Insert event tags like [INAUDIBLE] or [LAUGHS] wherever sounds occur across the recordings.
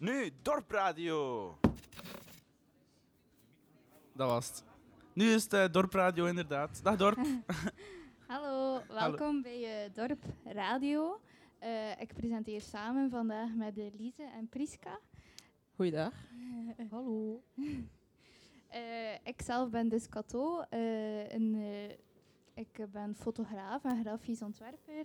Nu, Dorpradio. Dat was het. Nu is het uh, Dorpradio inderdaad. Dag Dorp. [LAUGHS] [LAUGHS] Hallo, welkom bij uh, Dorp Radio. Uh, ik presenteer samen vandaag met Lise en Priska. Goeiedag. Hallo. [LAUGHS] ik zelf ben dus Cato. Een, ik ben fotograaf en grafisch ontwerper.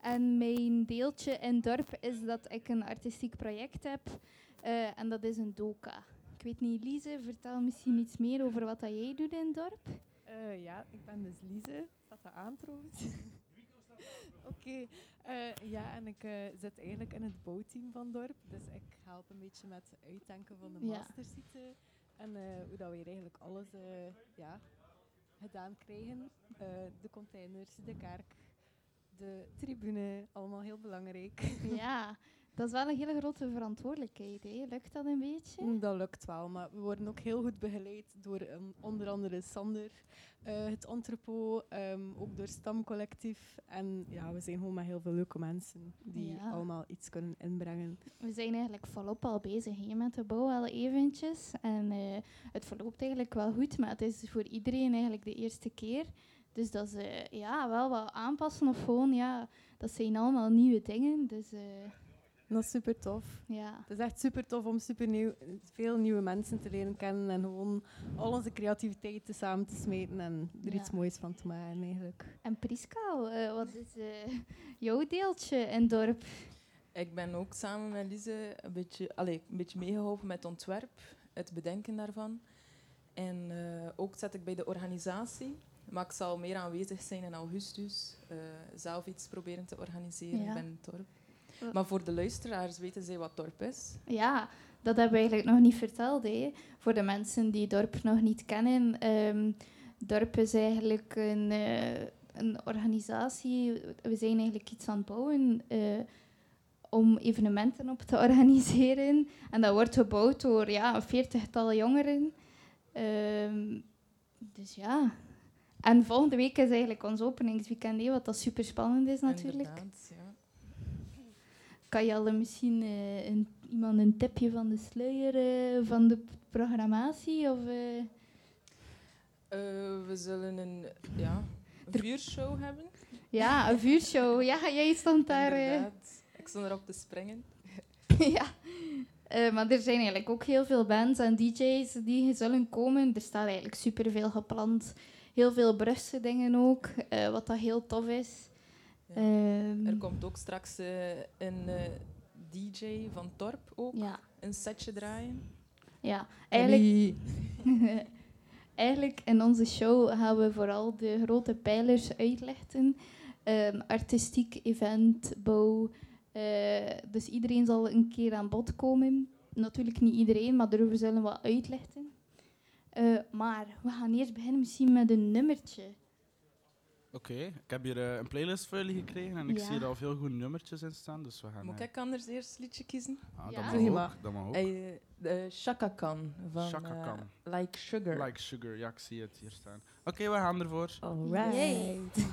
En mijn deeltje in dorp is dat ik een artistiek project heb. Uh, en dat is een doka. Ik weet niet, Lise, vertel misschien iets meer over wat dat jij doet in dorp. Uh, ja, ik ben dus Lise. Staat dat aan trouwens? [LAUGHS] Oké. Okay. Uh, ja, en ik zit eigenlijk in het bouwteam van dorp. Dus ik help een beetje met het uitdenken van de ja. mastersite. En hoe dat we hier eigenlijk alles ja, gedaan krijgen. de containers, de kerk, de tribune, allemaal heel belangrijk. [LAUGHS] Ja, dat is wel een hele grote verantwoordelijkheid. Hè? Lukt dat een beetje? Mm, dat lukt wel, maar we worden ook heel goed begeleid door um, onder andere Sander, uh, het entrepot, um, ook door Stamcollectief. En ja, we zijn gewoon met heel veel leuke mensen die ja. allemaal iets kunnen inbrengen. We zijn eigenlijk volop al bezig hè, met de bouw al eventjes. En uh, het verloopt eigenlijk wel goed, maar het is voor iedereen eigenlijk de eerste keer. Dus dat is uh, ja, wel wat aanpassen of gewoon, ja, dat zijn allemaal nieuwe dingen. Dus, uh, dat is super tof. Ja. Het is echt super tof om super nieuw, veel nieuwe mensen te leren kennen en gewoon al onze creativiteit samen te smeten en er ja. iets moois van te maken eigenlijk. En Priska, uh, wat is jouw deeltje in het dorp? Ik ben ook samen met Lise een beetje, allez, een beetje meegeholpen met het ontwerp, het bedenken daarvan. En ook zat ik bij de organisatie. Maar ik zal meer aanwezig zijn in augustus. Uh, zelf iets proberen te organiseren ja. dorp. Maar voor de luisteraars weten zij wat dorp is? Ja, dat hebben we eigenlijk nog niet verteld. Hè. Voor de mensen die dorp nog niet kennen. Um, dorp is eigenlijk een, uh, een organisatie. We zijn eigenlijk iets aan het bouwen uh, om evenementen op te [LAUGHS] organiseren. En dat wordt gebouwd door ja, een veertigtal jongeren. Um, dus ja, en volgende week is eigenlijk ons openingsweekend, wat dat super spannend is natuurlijk. Ja. Kan je al misschien uh, een, iemand een tipje van de sluier uh, van de programmatie? Of, uh? we zullen een, ja, een vuurshow hebben. Ja, een vuurshow. Ja, jij stond daar. Ik stond erop te springen. [LAUGHS] ja. maar er zijn eigenlijk ook heel veel bands en DJ's die zullen komen. Er staat eigenlijk superveel gepland heel veel Brugse dingen ook, uh, wat dat heel tof is. Ja. Um, er komt ook straks uh, een uh, DJ van Torp ook ja. een setje draaien. Ja, eigenlijk, [LAUGHS] eigenlijk in onze show gaan we vooral de grote pijlers uitlichten. Um, artistiek, event, bouw. dus iedereen zal een keer aan bod komen. Natuurlijk niet iedereen, maar daarover zullen we wat uitlichten. Uh, maar we gaan eerst beginnen misschien met een nummertje. Oké, okay. ik heb hier uh, een playlist voor jullie gekregen en ik ja. zie er al veel goede nummertjes in staan. Dus we gaan, Moet ik anders eerst liedje kiezen? Ah, ja. dat, mag ook, dat mag ook. Hey, de Chaka Khan van Khan. Uh, like Sugar. Like Sugar, ja, ik zie het hier staan. Oké, okay, we gaan ervoor. Alright. Yay. [LAUGHS]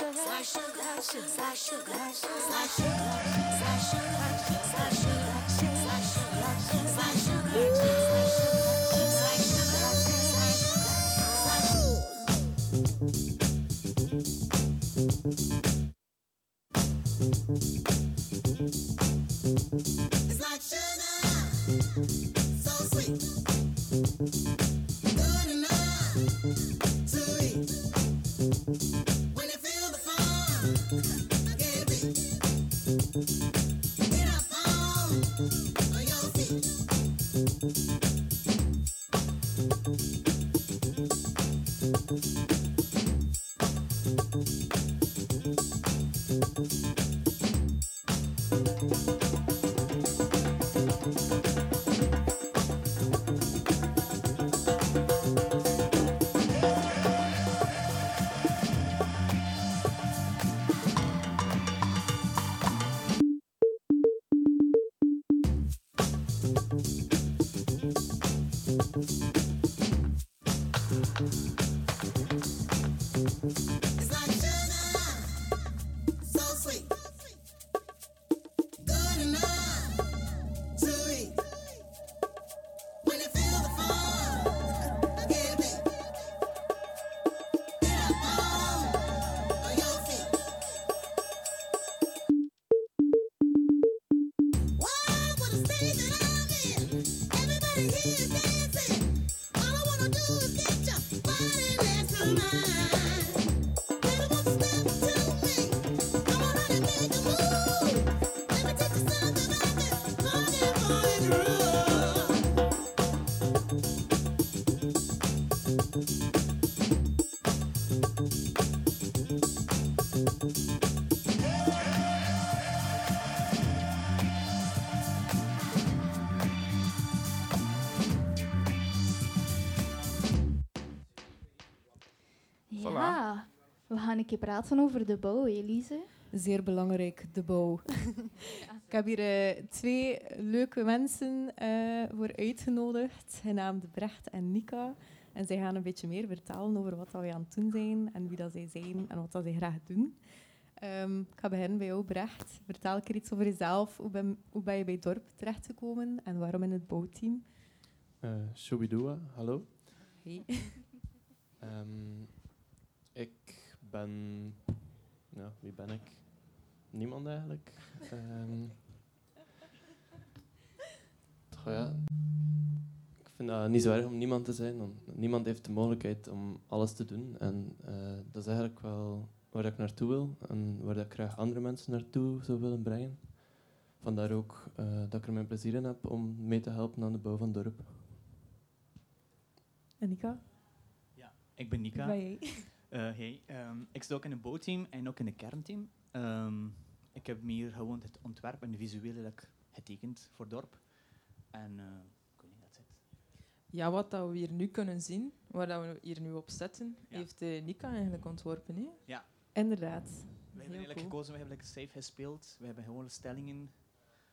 sugar, sly sugar, sugar, sly sugar, sly sugar, sly sugar, sly sugar, sly sugar, sly sugar, sly sugar. We gaan een keer praten over de bouw, Elise. Zeer belangrijk, de bouw. [LAUGHS] Ik heb hier eh, twee leuke mensen eh, voor uitgenodigd, genaamd Brecht en Nika. En zij gaan een beetje meer vertellen over wat dat wij aan het doen zijn en wie dat zij zijn en wat dat zij graag doen. Ehm, ik ga beginnen bij jou, Brecht. Vertel een keer iets over jezelf. Hoe ben, hoe ben je bij het dorp terechtgekomen en waarom in het bouwteam? Uh, hallo. Hey. Ehm, ik ben... Ja, wie ben ik? Niemand eigenlijk. [LAUGHS] Ehm ja. Ik vind dat niet zo erg om niemand te zijn, want niemand heeft de mogelijkheid om alles te doen. En eh, dat is eigenlijk wel waar ik naartoe wil en waar ik graag andere mensen naartoe zou willen brengen. Vandaar ook eh, dat ik er mijn plezier in heb om mee te helpen aan de bouw van het dorp. En Nika? Ik ben Nika. Ben jij? Eh, hey, ehm, ik zit ook in een bouwteam en ook in een kernteam. Ehm, ik heb meer gewoon het ontwerp en de visuele dat ik getekend voor het dorp. En eh, ik weet niet, dat zit. Ja, wat dat we hier nu kunnen zien, waar dat we hier nu op zetten, Ja. heeft eh, Nika eigenlijk ontworpen. Hè? Inderdaad. We hebben eigenlijk cool. gekozen, we hebben like, safe gespeeld. We hebben gewoon stellingen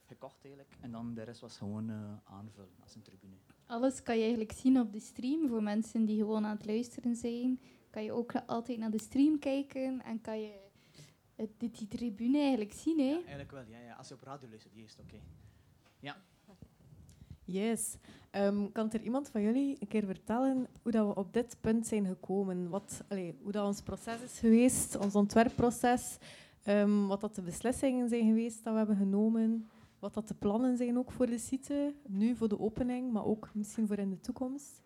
gekocht eigenlijk. En dan de rest was gewoon eh, aanvullen als een tribune. Alles kan je eigenlijk zien op de stream. Voor mensen die gewoon aan het luisteren zijn, kan je ook altijd naar de stream kijken en kan je het, die, die tribune eigenlijk zien. Hè? Ja, eigenlijk wel, ja, ja. Als je op radio luistert, die is het oké. Yes. Ehm, kan er iemand van jullie een keer vertellen hoe dat we op dit punt zijn gekomen? Wat, allee, hoe dat ons proces is geweest, ons ontwerpproces, ehm, wat dat de beslissingen zijn geweest dat we hebben genomen, wat dat de plannen zijn ook voor de site, nu voor de opening, maar ook misschien voor in de toekomst.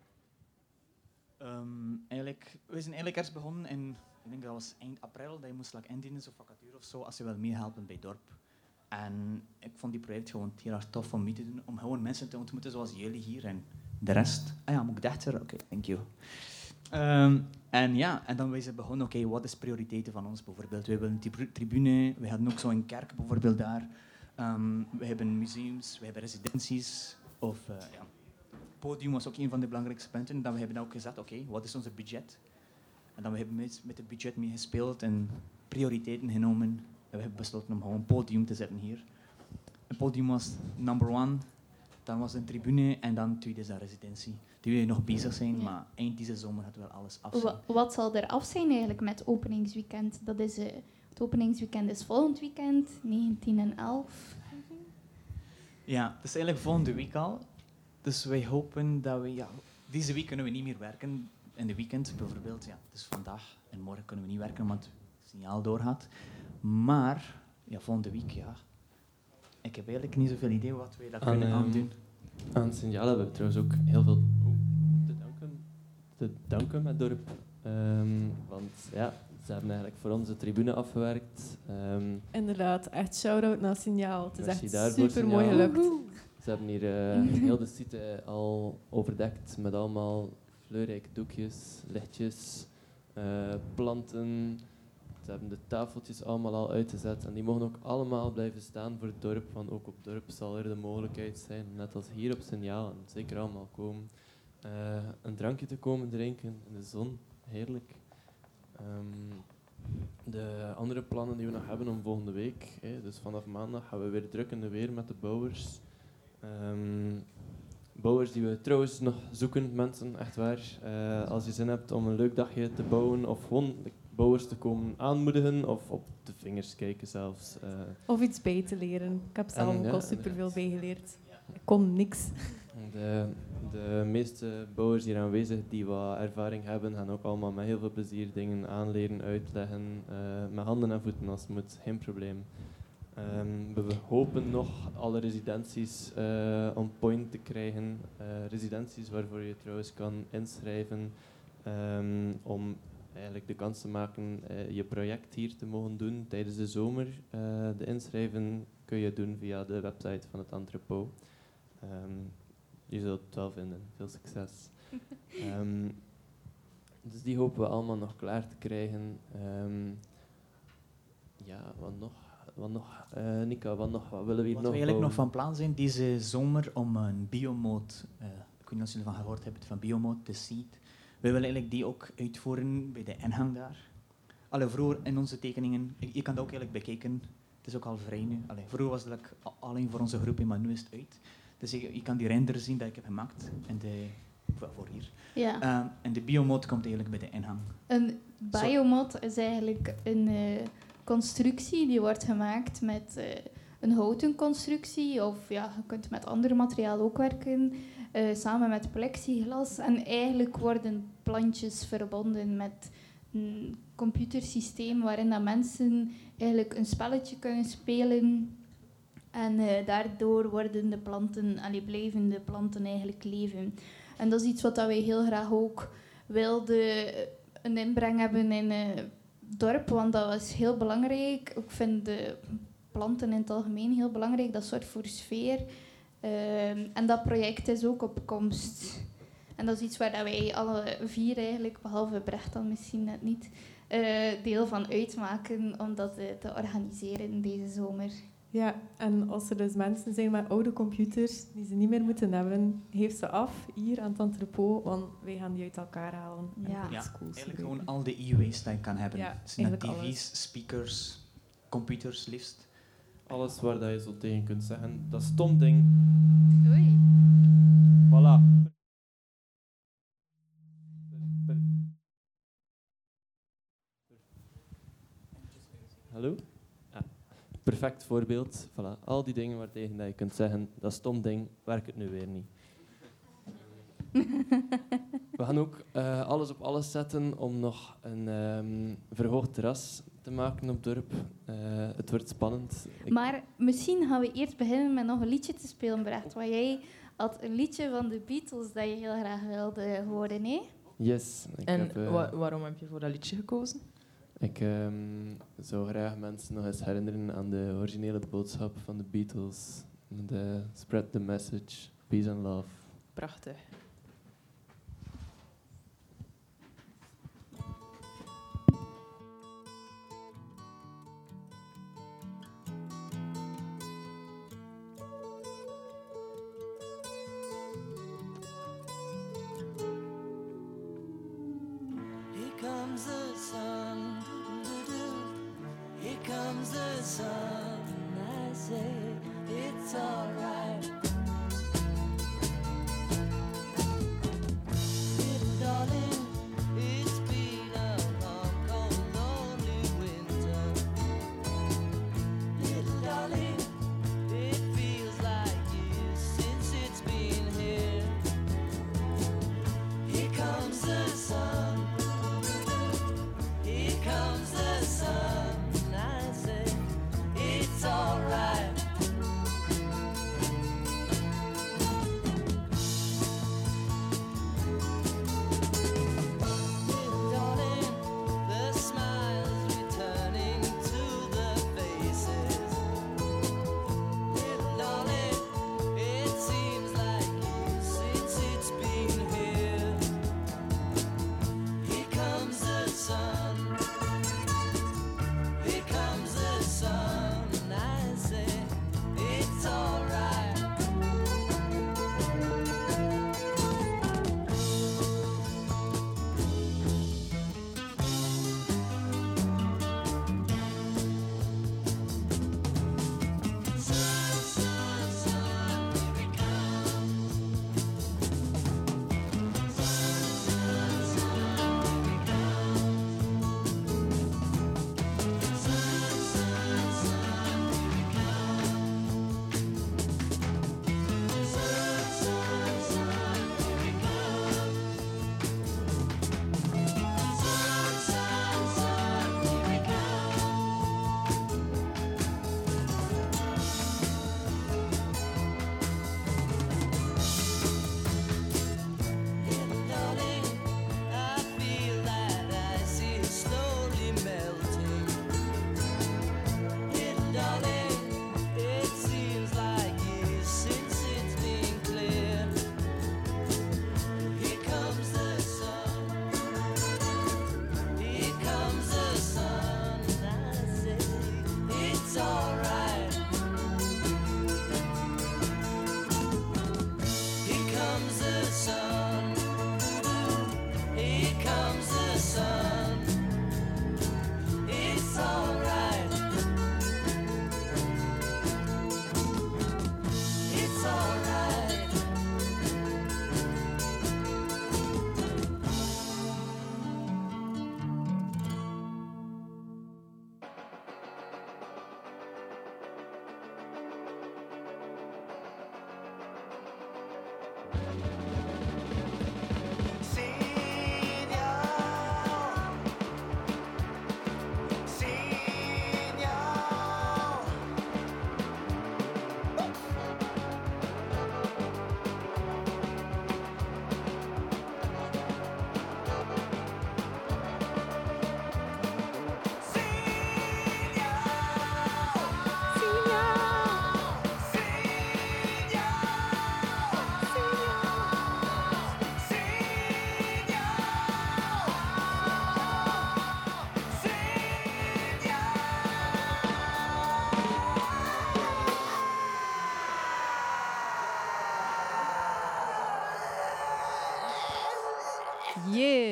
Ehm, eigenlijk, we zijn eigenlijk eerst begonnen in, ik denk dat was eind april, dat je moest like, indienen of vacature of zo, als je wil meehelpen bij het dorp. En ik vond die project gewoon heel erg tof om mee te doen, om gewoon mensen te ontmoeten zoals jullie hier en de rest. Ah ja, moet ik dichter? Oké, thank you. Ehm, en ja, en dan zijn begonnen, oké, wat is prioriteiten van ons bijvoorbeeld? We willen een tri- tribune, we hadden ook zo'n kerk bijvoorbeeld daar. Ehm, we hebben museums, we hebben residenties, of eh, ja, podium was ook een van de belangrijkste punten. En dan we hebben ook gezegd, oké, wat is ons budget? En dan we hebben met, met het budget mee gespeeld en prioriteiten genomen. En we hebben besloten om gewoon een podium te zetten hier. het podium was number one, dan was een tribune en dan tweede is de residentie. Die we nog bezig zijn, Ja. maar eind deze zomer gaat wel alles af zijn. Wat zal er af zijn eigenlijk met openingsweekend? Dat is, eh, het openingsweekend is volgend weekend, 19 en 11. Ja, het is eigenlijk volgende week al. Dus wij hopen dat we... Ja, deze week kunnen we niet meer werken. In de weekend bijvoorbeeld. Ja, dus vandaag en morgen kunnen we niet werken, want het signaal doorgaat. Maar, ja, volgende week, ja. Ik heb eigenlijk niet zoveel idee wat wij daar Aan, kunnen ehm, aandoen. Aan het signaal hebben we trouwens ook heel veel te danken, te danken met dorp. Ehm, want ja, ze hebben eigenlijk voor ons de tribune afgewerkt. Ehm, Inderdaad, echt shout-out naar Signaal. Het is echt super mooi gelukt. Ze hebben hier eh, [LAUGHS] heel de site al overdekt met allemaal kleurrijke doekjes, lichtjes, eh, planten. Ze hebben de tafeltjes allemaal al uitgezet en die mogen ook allemaal blijven staan voor het dorp, want ook op het dorp zal er de mogelijkheid zijn, net als hier op Signaal, en zeker allemaal komen, eh, een drankje te komen drinken in de zon. Heerlijk. Ehm, de andere plannen die we nog hebben om volgende week, hè, dus vanaf maandag gaan we weer druk in de weer met de bouwers. Ehm, bouwers die we trouwens nog zoeken, mensen, echt waar. Eh, als je zin hebt om een leuk dagje te bouwen of gewoon de bouwers te komen aanmoedigen of op de vingers kijken zelfs. eh, Of iets bij te leren. Ik heb zelf ook al superveel bijgeleerd. Ik kon niks. De, de meeste bouwers hier aanwezig die wat ervaring hebben, gaan ook allemaal met heel veel plezier dingen aanleren, uitleggen, eh, met handen en voeten als het moet, geen probleem. Ehm, we hopen nog alle residenties eh, on point te krijgen. Eh, residenties waarvoor je trouwens kan inschrijven ehm, om eigenlijk de kans te maken eh, je project hier te mogen doen tijdens de zomer. De inschrijven kun je doen via de website van het entrepot. Ehm, je zult het wel vinden. Veel succes. [LAUGHS] Dus die hopen we allemaal nog klaar te krijgen. Ja, wat nog? Wat nog? Eh, Nika, wat nog? Wat willen we hier Wat nog we eigenlijk nog van plan zijn deze zomer om een biomod, eh, ik weet niet of jullie ervan gehoord hebben, van biomod, de seed. We willen eigenlijk die ook uitvoeren bij de ingang daar. Allee, vroeger in onze tekeningen, je kan dat ook eigenlijk bekijken, het is ook al vrij nu. Allee, vroeger was het alleen voor onze groep, maar nu is het uit. Dus je, je kan die render zien dat ik heb gemaakt in de, voor voor hier. Ja. Ehm, en de biomod komt eigenlijk bij de ingang. Een biomod is eigenlijk een eh, constructie die wordt gemaakt met eh, een houten constructie. Of ja, je kunt met andere materiaal ook werken. eh, samen met plexiglas. En eigenlijk worden plantjes verbonden met een computersysteem waarin dat mensen eigenlijk een spelletje kunnen spelen. En eh, daardoor worden de planten, allee, blijven de planten eigenlijk leven. En dat is iets wat dat wij heel graag ook wilden een inbreng hebben in dorp, want dat was heel belangrijk. Ik vind de planten in het algemeen heel belangrijk, dat soort voor sfeer. Ehm, en dat project is ook op komst. En dat is iets waar dat wij alle vier eigenlijk, behalve Brecht dan misschien net niet, eh, deel van uitmaken om dat eh, te organiseren deze zomer. Ja, en als er dus mensen zijn met oude computers die ze niet meer moeten hebben, geef ze af hier aan het entrepot, want wij gaan die uit elkaar halen. en Ja. Ja, Eigenlijk gewoon al de e-waste dat je kan hebben. Ja, tv's, alles. speakers, computers liefst. Alles waar dat je zo tegen kunt zeggen. Dat stom ding. Oei. Voilà. Hallo? Perfect voorbeeld. Voilà. Al die dingen waartegen dat je kunt zeggen, dat stom ding, werkt het nu weer niet. [LAUGHS] We gaan ook eh, alles op alles zetten om nog een ehm, verhoogd terras te maken op het dorp. Eh, het wordt spannend. Ik- Maar misschien gaan we eerst beginnen met nog een liedje te spelen, Brecht. Want jij had een liedje van de Beatles dat je heel graag wilde horen, hè? Yes. Ik En heb, eh, wa- waarom heb je voor dat liedje gekozen? Ik ehm, zou graag mensen nog eens herinneren aan de originele boodschap van de Beatles. De spread the message, peace and love. Prachtig. Here comes the sun, comes the sun. I say it's it's alright.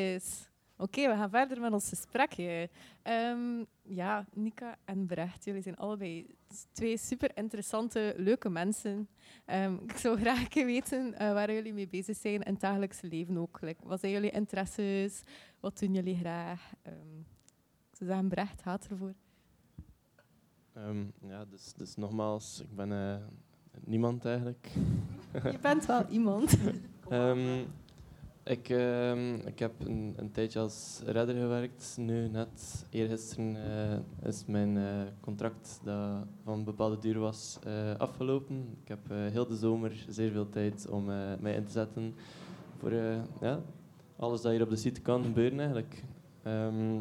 Yes. Oké, we gaan verder met ons gesprekje. Ehm, ja, Nika en Brecht, jullie zijn allebei twee super interessante, leuke mensen. Ehm, ik zou graag weten eh, waar jullie mee bezig zijn in het dagelijkse leven ook. Like, wat zijn jullie interesses? Wat doen jullie graag? Ehm, ik zou zeggen, Brecht, gaat ervoor. Ja, dus, dus nogmaals, ik ben eh, niemand eigenlijk. Je bent wel iemand. [LAUGHS] Ik, ehm, ik heb een, een tijdje als redder gewerkt. Nu, net eergisteren, eh is mijn eh, contract dat van een bepaalde duur was eh, afgelopen. Ik heb heel de zomer zeer veel tijd om mij in te zetten voor ja, alles dat hier op de site kan gebeuren eigenlijk. Ehm,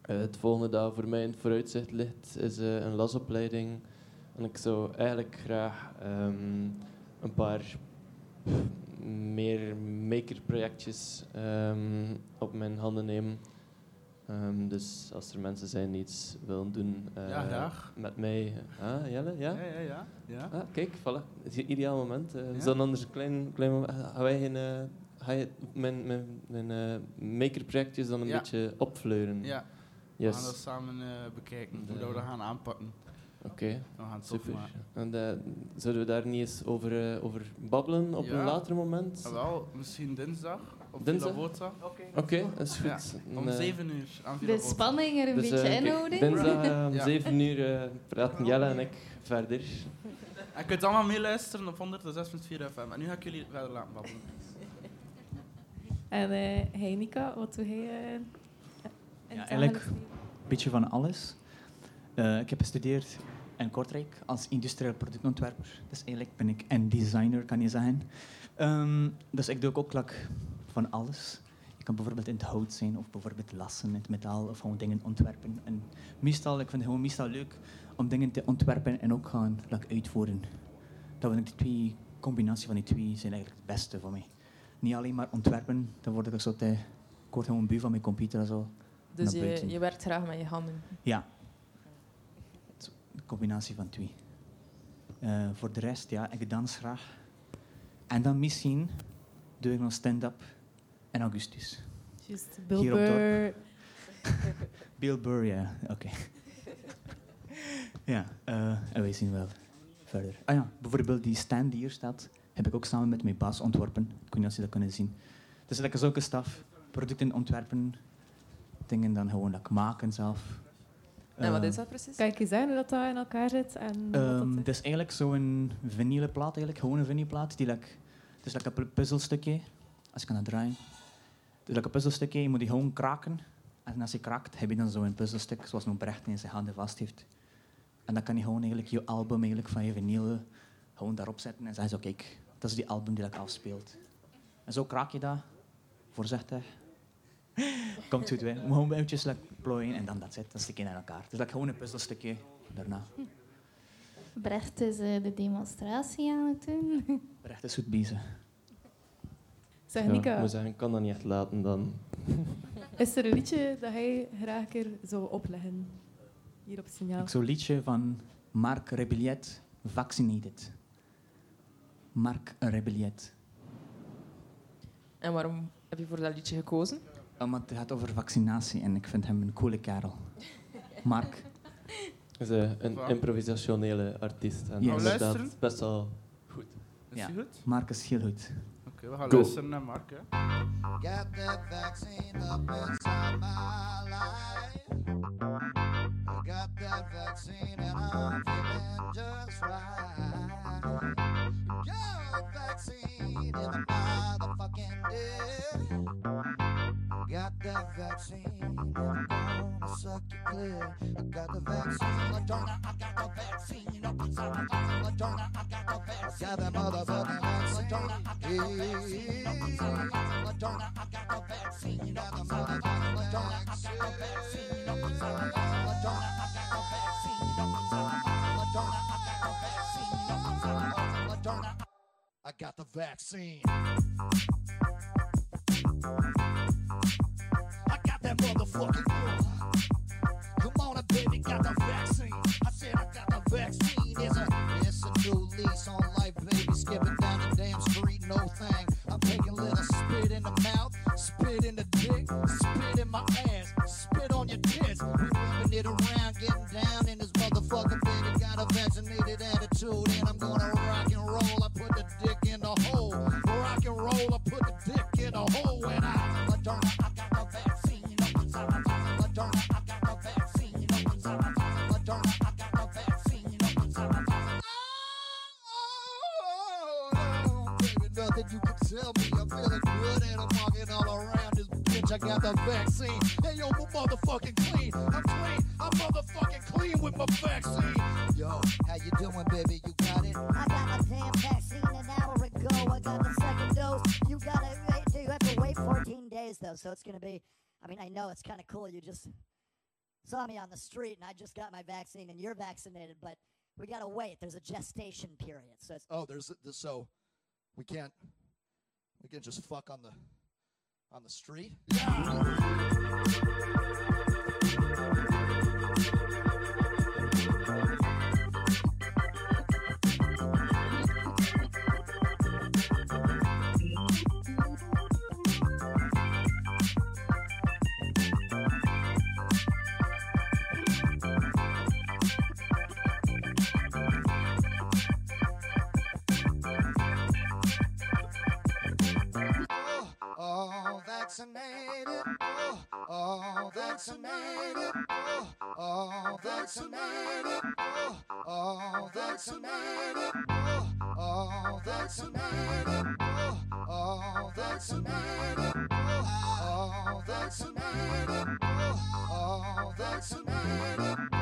eh, het volgende dat voor mij in het vooruitzicht ligt is een lasopleiding. En ik zou eigenlijk graag ehm, een paar meer makerprojectjes ehm, op mijn handen nemen. Ehm, dus als er mensen zijn die iets willen doen eh, Ja, graag. met mij. Ah, Jelle, ja? Ja, ja, ja. ja. Ah, kijk, voilà. Het is een ideaal moment. eh Ja. Dat anders een klein, klein moment? Gaan wij geen, eh, ga je mijn, mijn, mijn makerprojectjes dan een beetje opfleuren? ja. We gaan dat Yes. samen bekijken, hoe we dat gaan aanpakken. Oké, We gaan het super. En eh, zouden we daar niet eens over, eh, over babbelen op Ja. een later moment? Ah, wel, misschien dinsdag. Of Dinsdag? Oké, dat is Ja, goed. Om En, eh, 7 uur aan De spanning er een dus, beetje inhouden. Dinsdag [LAUGHS] om Ja. 7 uur eh, praten Jelle en ik verder. En je kunt allemaal meeluisteren op 106.4 FM. En nu ga ik jullie verder laten babbelen. En eh Heinika, wat doe jij in het eigenlijk-? Een beetje van alles. Eh, ik heb gestudeerd in Kortrijk als industrieel productontwerper. Dus eigenlijk ben ik een designer, kan je zeggen. Ehm, dus ik doe ook like, van alles. Je kan bijvoorbeeld in het hout zijn, of bijvoorbeeld lassen in het metaal, of gewoon dingen ontwerpen. En meestal, ik vind het gewoon meestal leuk om dingen te ontwerpen en ook gaan like, uitvoeren. Dat vind ik de twee, combinatie van die twee zijn eigenlijk het beste voor mij. Niet alleen maar ontwerpen, dan word ik zo te... Ik word gewoon bu van mijn computer en zo. Dus je, je werkt graag met je handen. Ja. Een combinatie van twee. Eh, voor de rest, ja, ik dans graag. En dan misschien doe ik nog stand-up in augustus. Juist, Bill Hier op. Burr. [LAUGHS] Bill Burr, ja, oké. ja, eh, en wij zien wel verder. Ah ja, bijvoorbeeld die stand die hier staat, heb ik ook samen met mijn baas ontworpen. Ik weet niet of je dat kunnen zien. Dus lekker zulke staf, producten ontwerpen, dingen dan gewoon like, maken zelf. En wat Eh, is dat precies? Kan ik je zeggen hoe dat, dat in elkaar zit? En wat Ehm, dat het is eigenlijk zo'n vinyle plaat, eigenlijk, gewoon een vinylplaat. Die like, het is like een pu- puzzelstukje, als ik kan het draaien. Het is like een puzzelstukje, je moet die gewoon kraken. En als je kraakt, heb je dan zo'n puzzelstuk, zoals een Brecht in zijn handen vast heeft. En dan kan je gewoon eigenlijk je album eigenlijk van je vinyl gewoon daarop zetten en zeggen zo, kijk, dat is die album die ik afspeelt. En zo kraak je dat, voorzichtig. [LAUGHS] Komt goed, moet gewoon eventjes like, plooien en dan dat zit. Dan stik je in elkaar. Het is like, gewoon een puzzelstukje daarna. Brecht is eh, de demonstratie aan het doen. [LAUGHS] Brecht is goed bezig. Zeg, Ja, ik Nika, moet zeggen, ik kan dat niet echt laten dan. [LAUGHS] is er een liedje dat hij graag een keer zou opleggen? Hier op signaal. Ik zo'n liedje van Marc Rebelliet, Vaccinated. Marc Rebelliet. En waarom heb je voor dat liedje gekozen? Omdat het gaat over vaccinatie en ik vind hem een coole kerel. Marc. Hij is eh, een improvisationele artiest. En Yes. Inderdaad luisteren? best wel goed. Is Ja. die goed? Marc is heel goed. Oké, we gaan Go. luisteren naar Mark. Hè. Got that vaccine up inside my life. I got that vaccine and I'm feeling just right. Got vaccine in my motherfucking dick. Got that vaccine and I'm gonna suck you clear. I got the vaccine, Moderna. I got the vaccine up inside my body, Moderna. I got the vaccine. I got that motherfucking vaccine. Moderna. I got the vaccine up inside my body, Moderna. I got the vaccine up inside my body, Moderna. I got the vaccine up inside my body, Moderna. I got the vaccine up inside my body, Moderna. I got the vaccine up inside my body, Moderna. I got the vaccine. Got that Come on, baby, got the vaccine. I said I got the vaccine. It's a, it's a new lease on life, baby. Skipping down the damn street, no thing. I'm taking little spit in the mouth, spit in the dick, spit in my ass, spit on your tits. We rubbing it around, getting down in this motherfucker, baby. Got a vaccinated attitude, and I'm tell me. I'm feeling good and I'm walking all around this bitch. I got the vaccine. Hey, yo, I'm motherfucking clean. I'm clean. I'm motherfucking clean with my vaccine. Yo, how you doing, baby? You got it? I got my damn vaccine an hour ago. I got the second dose. You gotta eh, wait. You have to wait 14 days though, so it's gonna be. I mean, I know it's kind of cool. You just saw me on the street, and I just got my vaccine, and you're vaccinated, but we gotta wait. There's a gestation period, so it's. Oh, there's th- so we can't can just fuck on the on the street. vaccinated. All vaccinated. Oh, all vaccinated. Oh, all vaccinated. Oh, all vaccinated. Oh, all vaccinated. Oh, all vaccinated. Oh, all vaccinated. Oh, all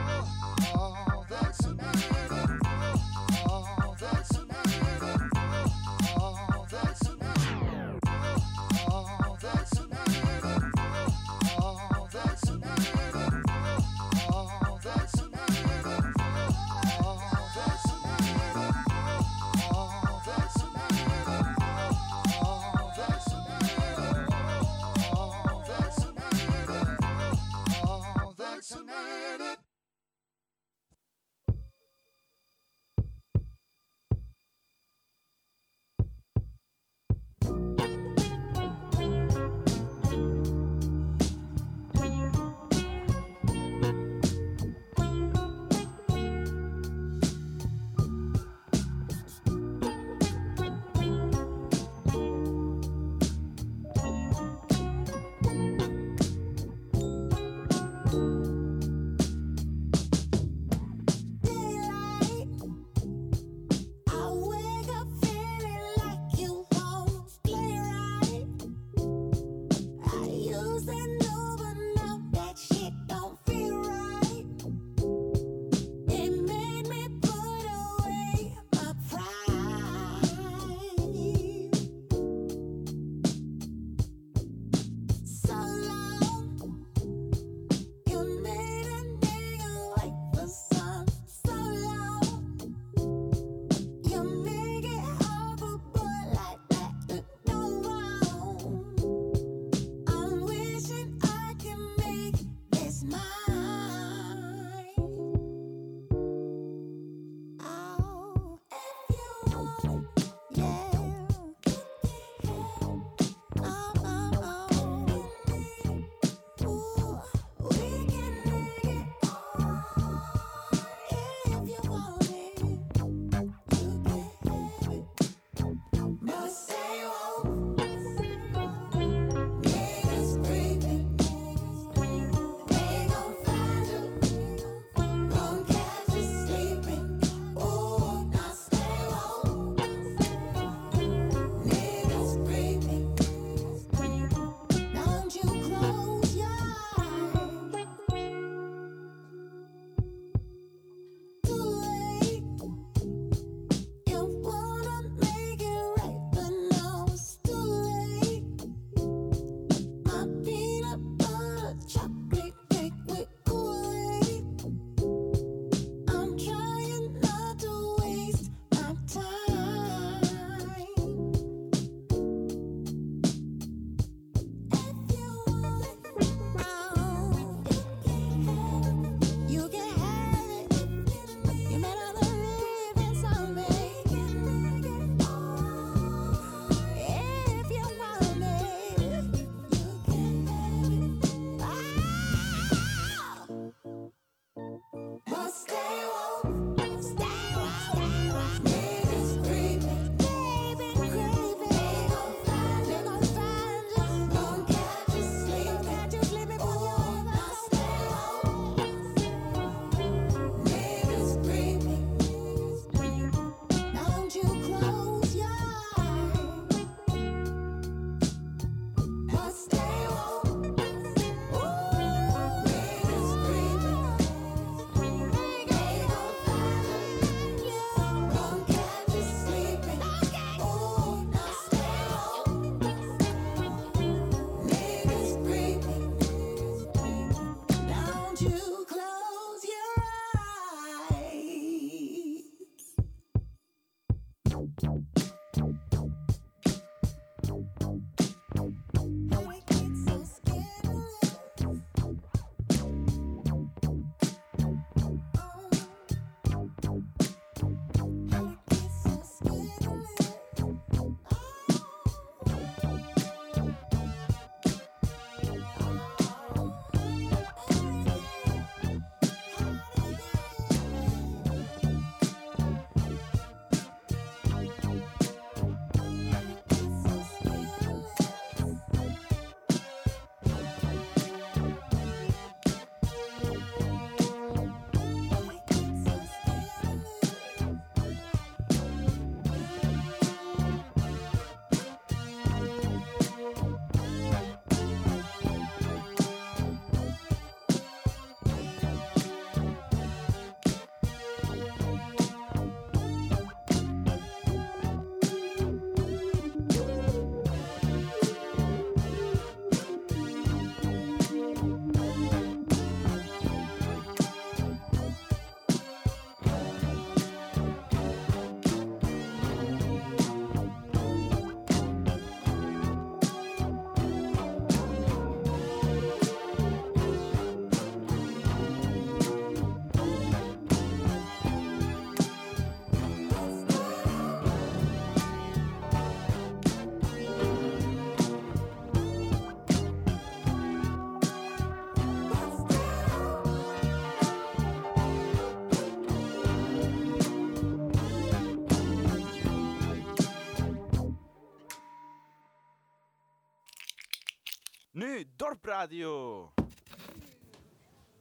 Dorpradio.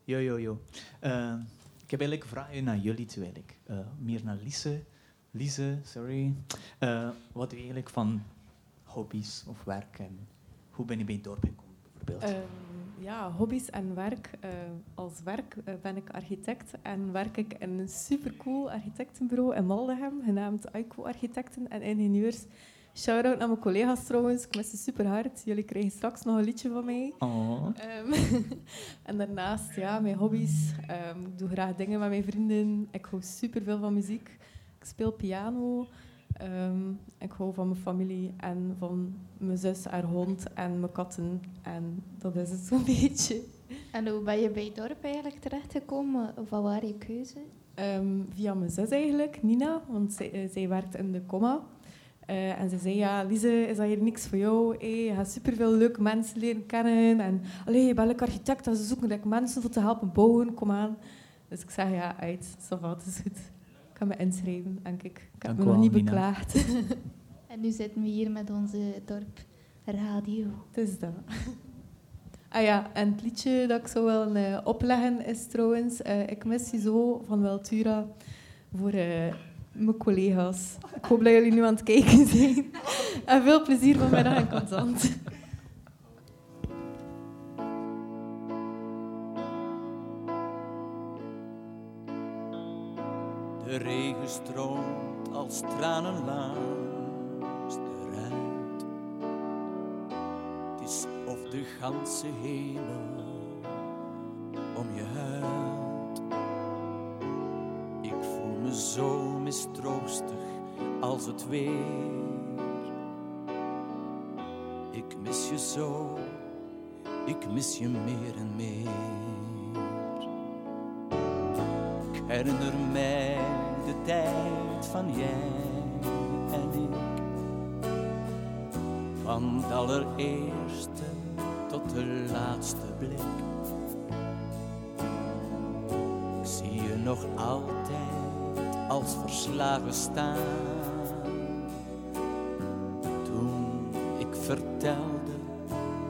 Yo, yo, yo. Eh, ik heb eigenlijk vragen naar jullie twee eigenlijk. Eh, meer naar Lise. Lise, sorry. Eh, wat doe je eigenlijk van hobby's of werk en hoe ben je bij het dorp gekomen bijvoorbeeld? Ehm, ja, hobby's en werk. Eh, als werk ben ik architect en werk ik in een supercool architectenbureau in Maldegem, genaamd Aiko Architecten en Ingenieurs. Shout-out naar mijn collega's trouwens, ik mis ze super hard. Jullie krijgen straks nog een liedje van mij. Oh. Ehm, [LAUGHS] en daarnaast, ja, mijn hobby's. Ehm, ik doe graag dingen met mijn vrienden. Ik hou superveel van muziek. Ik speel piano. Ehm, ik hou van mijn familie en van mijn zus, haar hond en mijn katten. En dat is het zo'n [LAUGHS] beetje. En hoe ben je bij het dorp eigenlijk terechtgekomen? Wat waren je keuze? Ehm, via mijn zus eigenlijk, Nina, want zij, eh, zij werkt in de comma. Eh, en ze zei, ja, Lise, is dat hier niks voor jou? Hey, je gaat superveel leuke mensen leren kennen. En allee, je bent leuk architect, en ze zoeken like, mensen voor te helpen bouwen, kom aan. Dus ik zeg, ja, uit, ça va, het is goed. Ik ga me inschrijven, denk ik. Ik heb me nog niet Nina. beklaagd. [LAUGHS] [LAUGHS] En nu zitten we hier met onze dorp radio. Het is dat. [LAUGHS] Ah ja, en het liedje dat ik zou willen eh, opleggen is trouwens eh, Ik mis je zo van Weltura voor eh, mijn collega's. Ik hoop dat jullie nu aan het kijken zijn. en veel plezier vanmiddag in Constant. De regen stroomt als tranen langs de ruit. Het is of de ganse hemel om je huilt. Zo mistroostig als het weer. Ik mis je zo, ik mis je meer en meer. Ik herinner mij de tijd van jij en ik. Van het allereerste tot de laatste blik. Ik zie je nog altijd als verslagen staan. Toen ik vertelde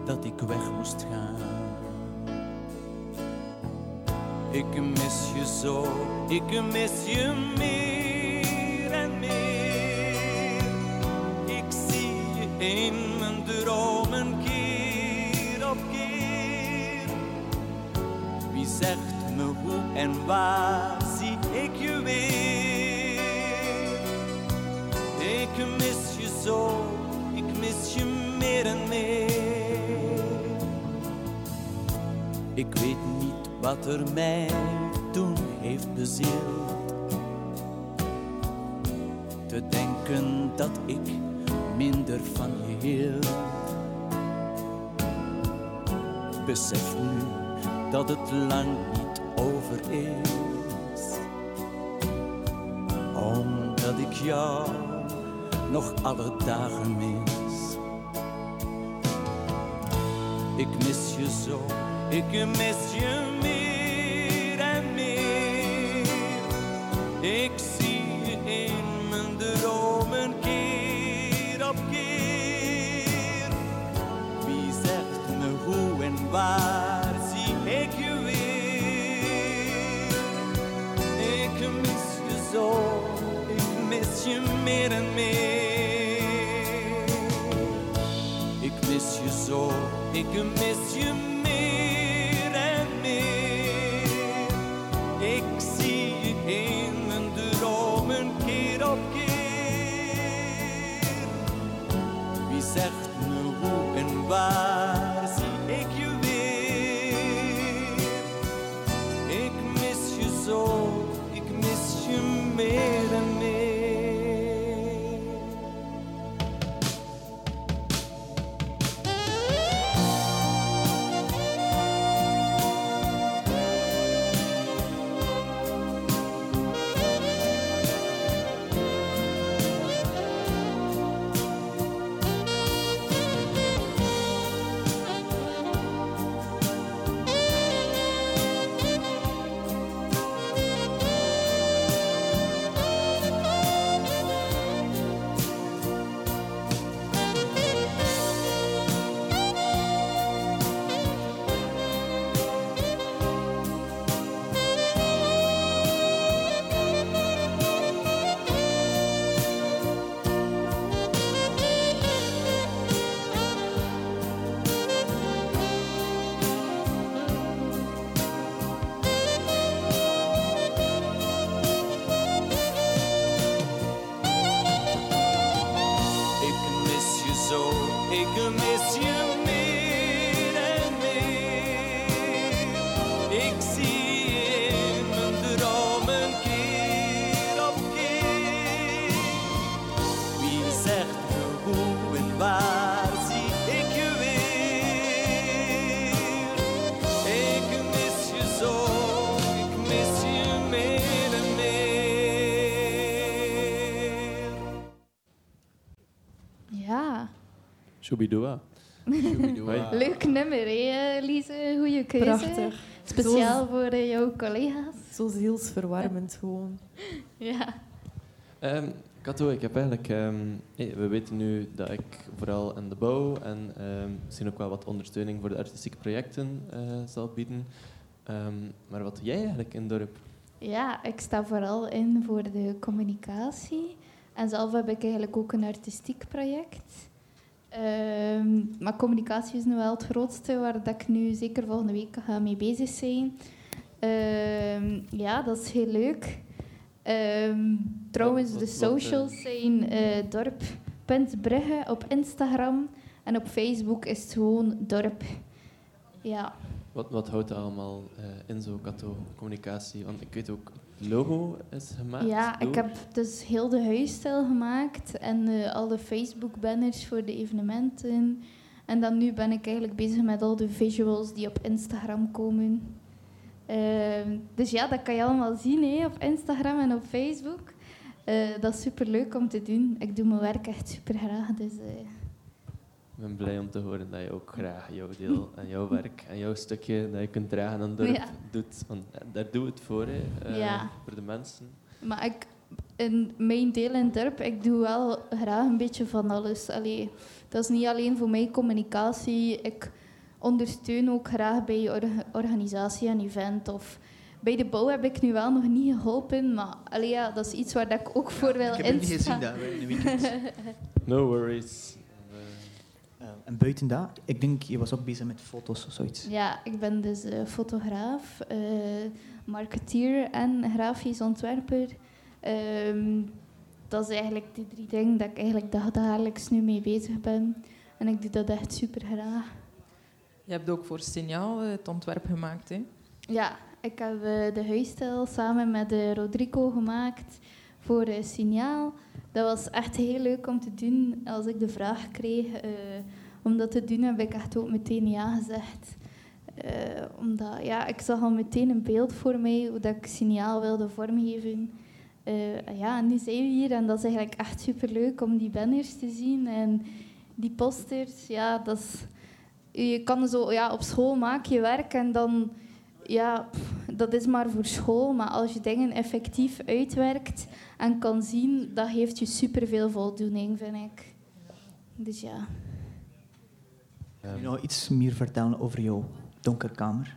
dat ik weg moest gaan. Ik mis je zo, ik mis je meer en meer. Ik zie je in mijn dromen keer op keer. Wie zegt me hoe en waar Ik weet niet wat er mij toen heeft bezield. Te denken dat ik minder van je hield. Besef nu dat het lang niet over is. Omdat ik jou nog alle dagen mis. Ik mis Shubidua. Hoi. leuk nummer, hè, Lise? Goeie keuze. Prachtig. Speciaal voor eh, jouw collega's. Zo zielsverwarmend gewoon. [LAUGHS] Ja. Ehm Kato, ik heb eigenlijk... ehm, hey, we weten nu dat ik vooral aan de bouw en ehm, misschien ook wel wat ondersteuning voor de artistieke projecten eh, zal bieden. Ehm, maar wat doe jij eigenlijk in het dorp? Ja, ik sta vooral in voor de communicatie. En zelf heb ik eigenlijk ook een artistiek project. Ehm, maar communicatie is nu wel het grootste waar dat ik nu zeker volgende week ga mee bezig zijn. Ehm, ja, dat is heel leuk. Ehm, trouwens, de wat, eh, socials zijn eh dorp.brugge op Instagram. En op Facebook is het gewoon dorp. Ja. Wat, wat houdt dat allemaal eh, in zo'n Kato communicatie? Want ik weet ook, logo is gemaakt Ja, ik heb dus heel de huisstijl gemaakt en eh, alle Facebook-banners voor de evenementen. En dan nu ben ik eigenlijk bezig met al de visuals die op Instagram komen. Ehm, dus ja, dat kan je allemaal zien hè, op Instagram en op Facebook. Eh, dat is super leuk om te doen. Ik doe mijn werk echt super graag. Dus, eh, ben blij om te horen dat je ook graag jouw deel en jouw werk en jouw stukje dat je kunt dragen aan het dorp Ja. doet. Want daar doe het voor, hè, eh, Ja. voor de mensen. Maar ik, in mijn deel in het dorp, ik doe wel graag een beetje van alles. Allee, dat is niet alleen voor mij communicatie. Ik ondersteun ook graag bij orga- organisatie en event. Of bij de bouw heb ik nu wel nog niet geholpen. Maar allee, ja, dat is iets waar dat ik ook voor wil Ik heb het niet gezien daar in de weekend. [LAUGHS] No worries. En buiten dat, ik denk, je was ook bezig met foto's of zoiets. Ja, ik ben dus eh, fotograaf, eh, marketeer en grafisch ontwerper. Ehm, dat is eigenlijk de drie dingen dat ik eigenlijk dagelijks nu mee bezig ben. En ik doe dat echt super graag. Je hebt ook voor Signaal eh, het ontwerp gemaakt, hè? Ja, ik heb de huisstijl samen met eh, Rodrigo gemaakt voor Signaal. Dat was echt heel leuk om te doen. Als ik de vraag kreeg eh, om dat te doen, heb ik echt ook meteen ja gezegd. Eh, omdat ja, ik zag al meteen een beeld voor mij hoe dat ik Signaal wilde vormgeven. Eh, ja, en nu zijn we hier en dat is eigenlijk echt superleuk om die banners te zien. En die posters, ja, dat is... Je kan zo, ja, op school maak je werk en dan ja, dat is maar voor school. Maar als je dingen effectief uitwerkt en kan zien, dat geeft je superveel voldoening, vind ik. Dus ja. Kun je nog iets meer vertellen over jouw donkerkamer?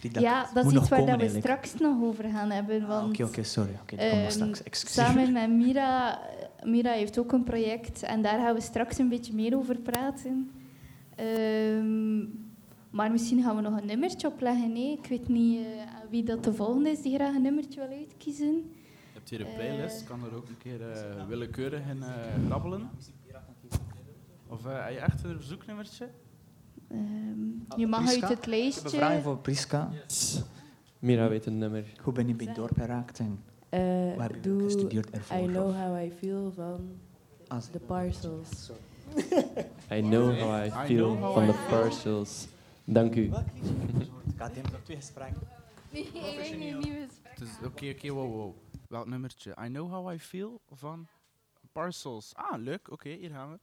Die dat Ja, dat is iets nog waar komen we eigenlijk. straks nog over gaan hebben. Ah, Want, Oké, oké, sorry. Oké, dat komt ehm, straks. Excuseer. samen met Mira, Mira heeft ook een project en daar gaan we straks een beetje meer over praten. Ehm, maar misschien gaan we nog een nummertje opleggen. Nee, ik weet niet eh, aan wie dat de volgende is die graag een nummertje wil uitkiezen. Je hebt hier een playlist, Eh. kan er ook een keer eh, willekeurig in eh grabbelen. Of eh, heb je echt een verzoeknummertje? Ehm, je mag Priska? uit het Ik heb een lijstje. vraag voor Priska. Mira weet een nummer. Hoe ben je bij het dorp geraakt en Eh, waar heb je doe gestudeerd ervoor? I Know How I Feel van Als- The Parcels. I know how I feel van I feel. partials. Dank u. Gaat hem twee gesprekken. Nee, ik niet Oké, oké, wow, wow. Welk nummertje? I Know How I Feel van Parcels. Ah, leuk. Oké, hier gaan we.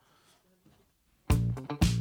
thank you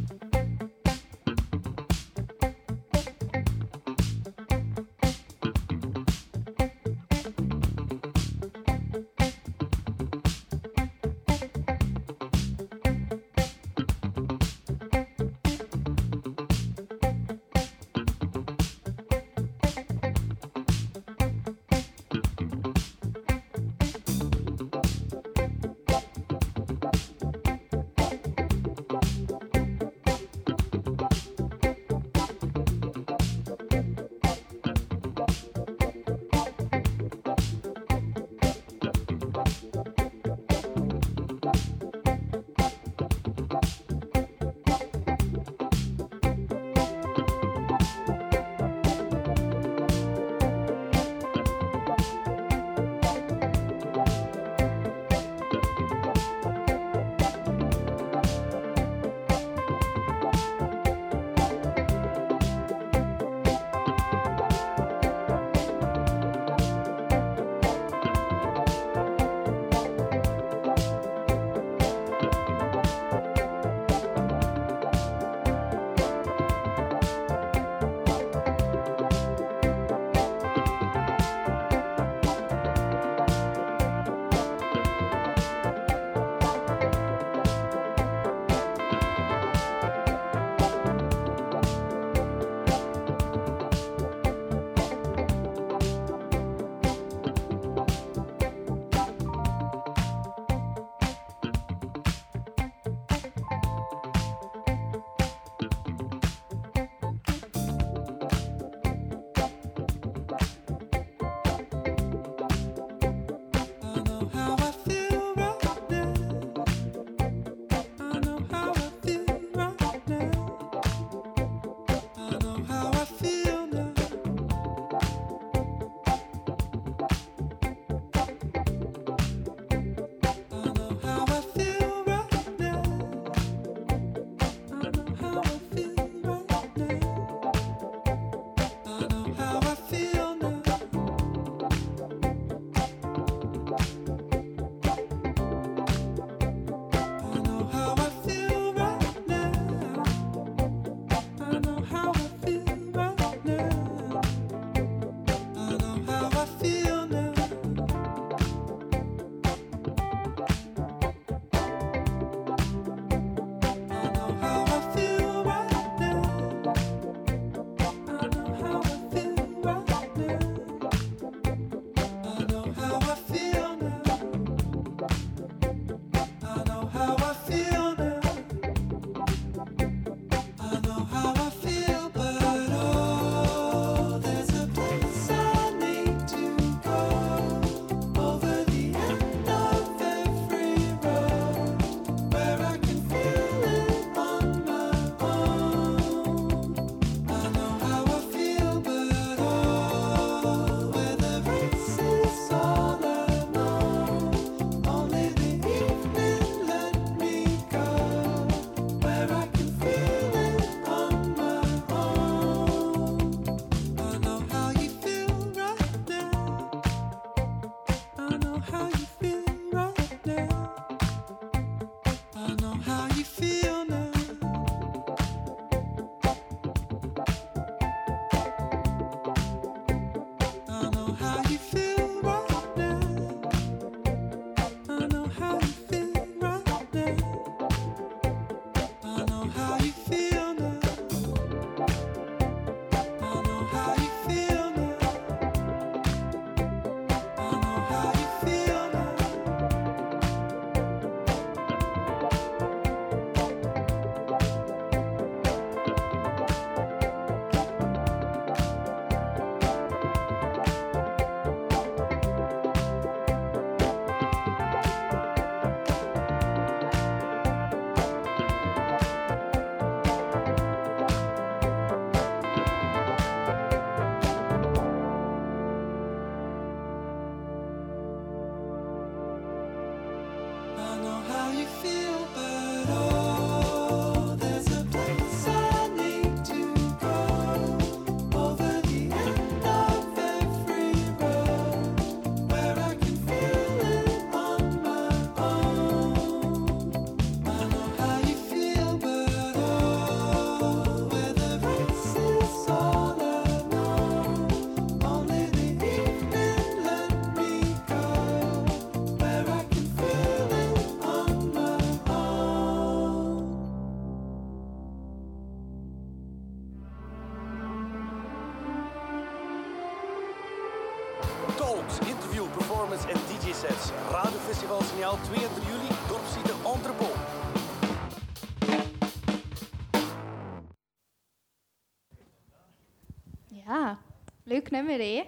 nummer, hè?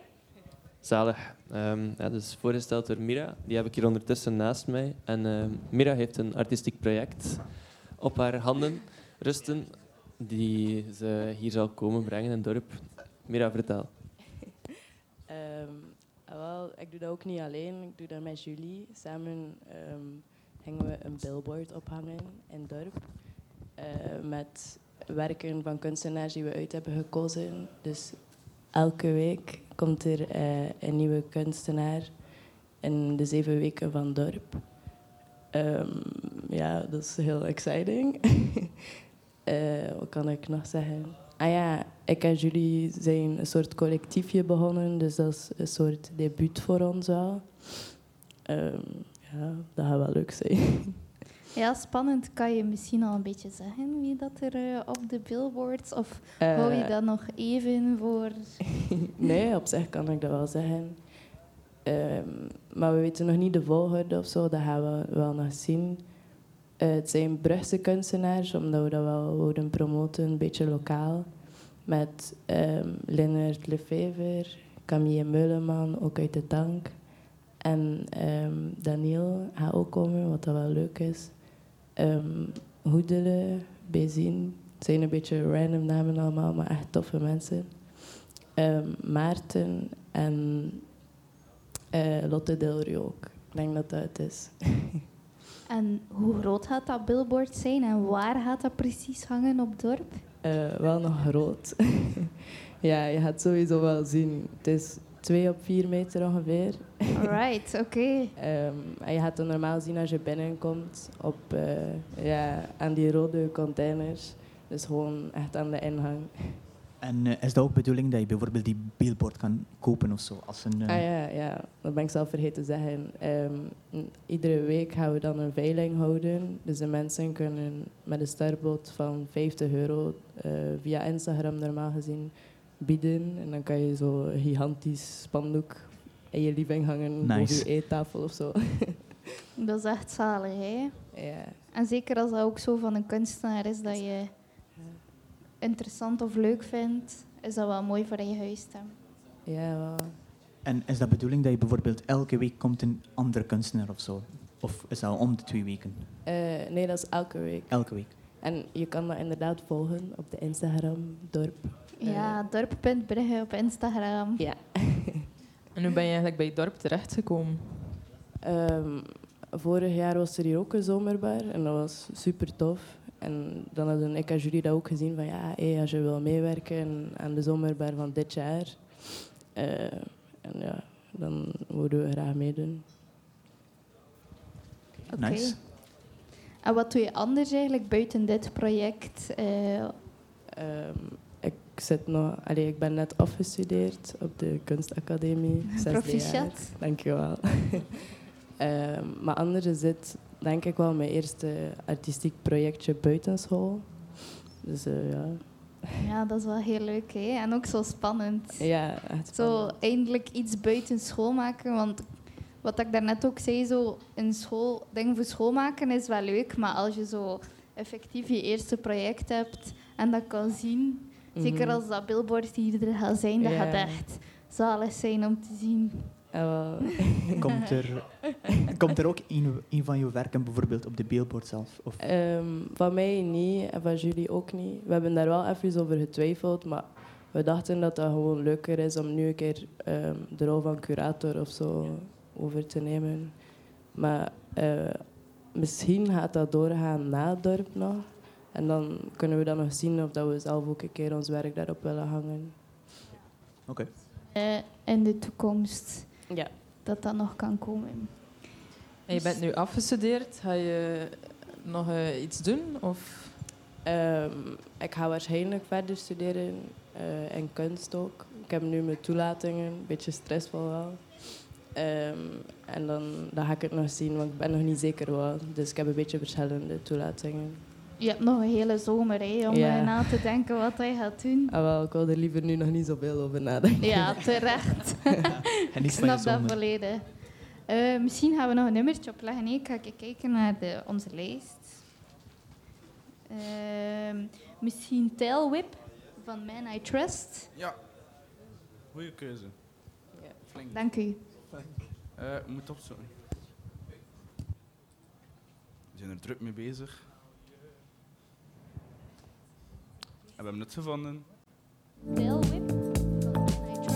Zalig. Ehm, ja, dus voorgesteld door Mira. Die heb ik hier ondertussen naast mij. En ehm, Mira heeft een artistiek project op haar handen rusten, die ze hier zal komen brengen in het dorp. Mira, vertel. [LAUGHS] Ehm, wel, ik doe dat ook niet alleen. Ik doe dat met Julie. Samen ehm gingen we een billboard ophangen in het dorp. eh, met werken van kunstenaars die we uit hebben gekozen. Dus elke week komt er eh, een nieuwe kunstenaar in de zeven weken van dorp. Ehm, ja, dat is heel exciting. [LAUGHS] Eh, wat kan ik nog zeggen? Ah ja, ik en Julie zijn een soort collectiefje begonnen, dus dat is een soort debuut voor ons wel. Ehm, ja, dat gaat wel leuk zijn. [LAUGHS] Ja, spannend. Kan je misschien al een beetje zeggen wie dat er eh, op de billboards... Of Eh, hou je dat nog even voor... [LAUGHS] nee, op zich kan ik dat wel zeggen. Ehm, maar we weten nog niet de volgorde of zo, dat gaan we wel nog zien. Eh, het zijn Brugse kunstenaars, omdat we dat wel wilden promoten, een beetje lokaal. Met ehm Lennart Lefever, Camille Meuleman, ook uit de tank. En ehm, Daniel gaat ook komen, wat dat wel leuk is. Ehm Hoedele, Bezien. Het zijn een beetje random namen allemaal, maar echt toffe mensen. Ehm, Maarten en eh, Lotte Del Rio ook. Ik denk dat dat het is. [LAUGHS] En hoe groot gaat dat billboard zijn en waar gaat dat precies hangen op het dorp? Eh, wel nog groot. [LAUGHS] ja, je gaat sowieso wel zien. Het is twee op vier meter ongeveer. Alright, [LAUGHS] oké. Ehm, en je gaat het normaal zien als je binnenkomt op, eh, ja, aan die rode containers. Dus gewoon echt aan de ingang. En eh, is dat ook de bedoeling dat je bijvoorbeeld die billboard kan kopen of zo? Als een, eh, Ah ja, ja, dat ben ik zelf vergeten te zeggen. Ehm, iedere week gaan we dan een veiling houden. Dus de mensen kunnen met een starbot van 50 euro eh, via Instagram normaal gezien bieden. En dan kan je zo een gigantisch spandoek in je living hangen Nice. boven je eettafel of zo. [LAUGHS] Dat is echt zalig, hè? ja. En zeker als dat ook zo van een kunstenaar is dat je interessant of leuk vindt, is dat wel mooi voor in je huis. Ja, wel. En is dat bedoeling dat je bijvoorbeeld elke week komt een andere kunstenaar of zo? Of is dat om de twee weken? Eh, nee, dat is elke week. Elke week. En je kan dat inderdaad volgen op de Instagram dorp. Ja, dorp.brugge op Instagram. Ja. [LAUGHS] En hoe ben je eigenlijk bij het dorp terechtgekomen? Ehm, vorig jaar was er hier ook een zomerbar en dat was super tof. En dan hadden ik en Julie dat ook gezien van ja, hey, als je wil meewerken aan de zomerbar van dit jaar, eh, en ja, dan willen we graag meedoen. Oké. Nice. En wat doe je anders eigenlijk buiten dit project? Eh, Ehm, zit nog, allee, ik ben net afgestudeerd op de kunstacademie. [LAUGHS] Proficiat. Dankjewel. [LAUGHS] Ehm maar anders is dit denk ik wel mijn eerste artistiek projectje buitenschool. Dus eh, ja. [LAUGHS] ja, dat is wel heel leuk, hè? En ook zo spannend. Ja, echt Zo eindelijk iets buiten school maken. Want wat ik daarnet ook zei, zo in school, dingen voor school maken is wel leuk. Maar als je zo effectief je eerste project hebt en dat kan zien, zeker Mhm. als dat billboard hier er gaat zijn, dat Ja. gaat echt zalig zijn om te zien. Wel. [LAUGHS] Komt er, komt er ook een, een van je werken bijvoorbeeld op de billboard zelf? Of Ehm, van mij niet en van jullie ook niet. We hebben daar wel even over getwijfeld, maar we dachten dat dat gewoon leuker is om nu een keer ehm, de rol van curator of zo over te nemen. Maar eh, misschien gaat dat doorgaan na het dorp nog. En dan kunnen we dan nog zien of dat we zelf ook een keer ons werk daarop willen hangen. Oké. Eh, in de toekomst. Ja. Dat dat nog kan komen. En je bent nu afgestudeerd. Ga je nog eh, iets doen? Of? Ehm, ik ga waarschijnlijk verder studeren eh in kunst ook. Ik heb nu mijn toelatingen, een beetje stressvol wel. Ehm, en dan, dan ga ik het nog zien, want ik ben nog niet zeker wat. Dus ik heb een beetje verschillende toelatingen. Je hebt nog een hele zomer hè, om Ja. eh, na te denken wat hij gaat doen. Ah, wel, ik wil er liever nu nog niet zoveel over nadenken. Ja, terecht. [LAUGHS] En Ik snap dat volledig. Eh, misschien gaan we nog een nummertje opleggen. Ik ga even kijken naar de, onze lijst. Ehm, misschien Tail Whip van Man I Trust. Ja. Goeie keuze. Flink. Dank u. Eh, ik moet opzoeken. We zijn er druk mee bezig. We hebben het gevonden. Whip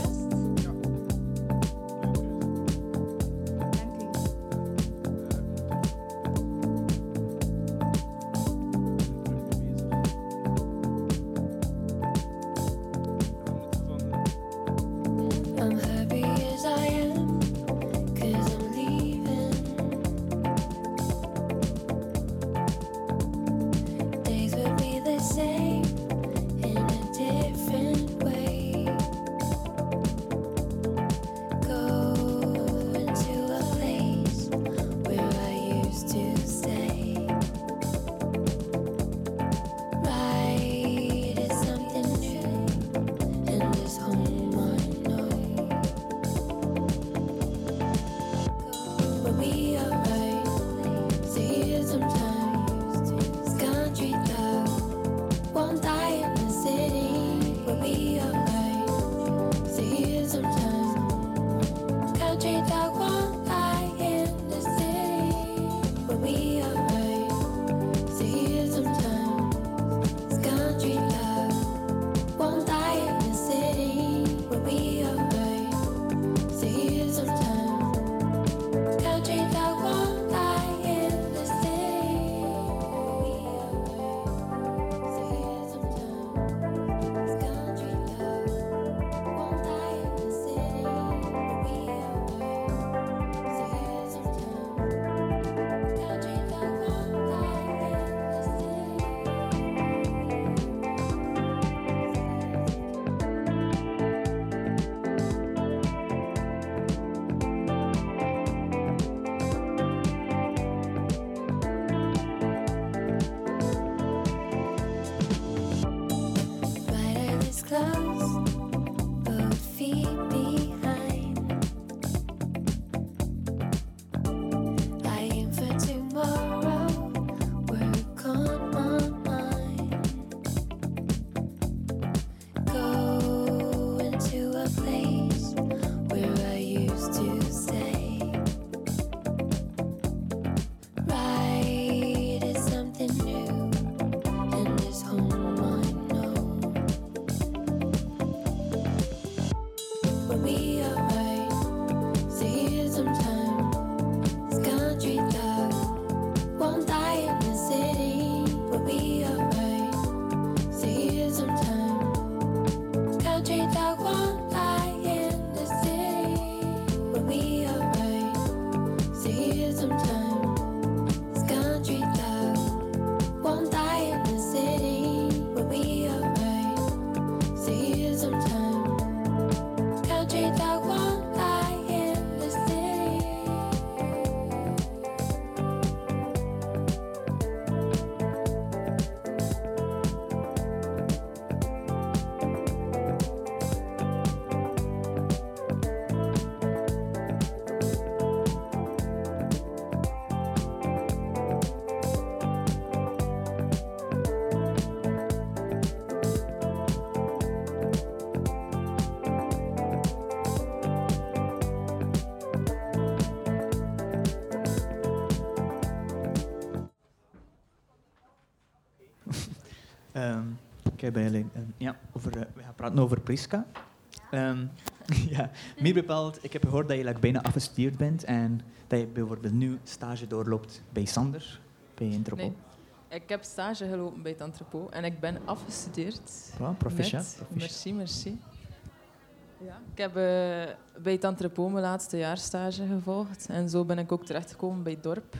used to ehm, ja, over, eh, we gaan praten over Priska. Ehm, [LAUGHS] ja, meer bepaald, ik heb gehoord dat je like, bijna afgestudeerd bent en dat je bijvoorbeeld nu stage doorloopt bij Sander, bij Interpol. Nee. Ik heb stage gelopen bij het entrepot en ik ben afgestudeerd. Wow, proficiat. Merci, merci. Ja. Ik heb eh, bij het entrepot mijn laatste jaar stage gevolgd en zo ben ik ook terechtgekomen bij het dorp.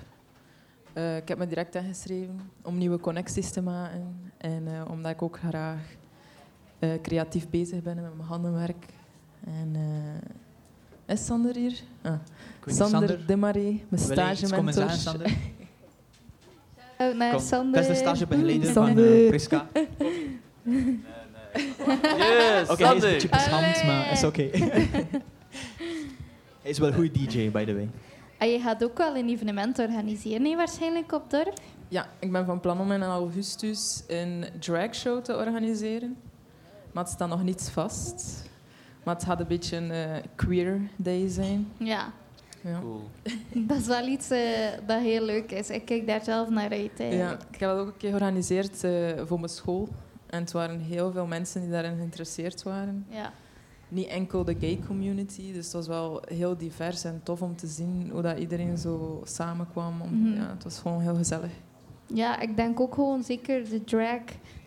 Eh, ik heb me direct ingeschreven om nieuwe connecties te maken en eh, omdat ik ook graag eh, creatief bezig ben met mijn handenwerk. En, eh, is Sander hier? Ah. Sander, Sander? Demaré, mijn stagementor. Shout-out [LAUGHS] naar Kom, Sander. Dat is de stagebegeleider van eh, Priska. [LAUGHS] Yes, Oké, hij is een beetje maar is oké. [LAUGHS] hij is wel een goede DJ, by the way. En je gaat ook wel een evenement organiseren, hè, waarschijnlijk op dorp. Ja, ik ben van plan om in augustus een dragshow te organiseren. Maar het staat nog niet vast. Maar het gaat een beetje een eh, queer day zijn. Ja, Ja. Cool. [LAUGHS] dat is wel iets eh, dat heel leuk is. Ik kijk daar zelf naar uit. Ja, ik heb dat ook een keer georganiseerd eh, voor mijn school. En het waren heel veel mensen die daarin geïnteresseerd waren. Ja. Niet enkel de gay community, dus het was wel heel divers en tof om te zien hoe dat iedereen zo samenkwam. Om, Mhm. ja, het was gewoon heel gezellig. Ja, ik denk ook gewoon zeker de drag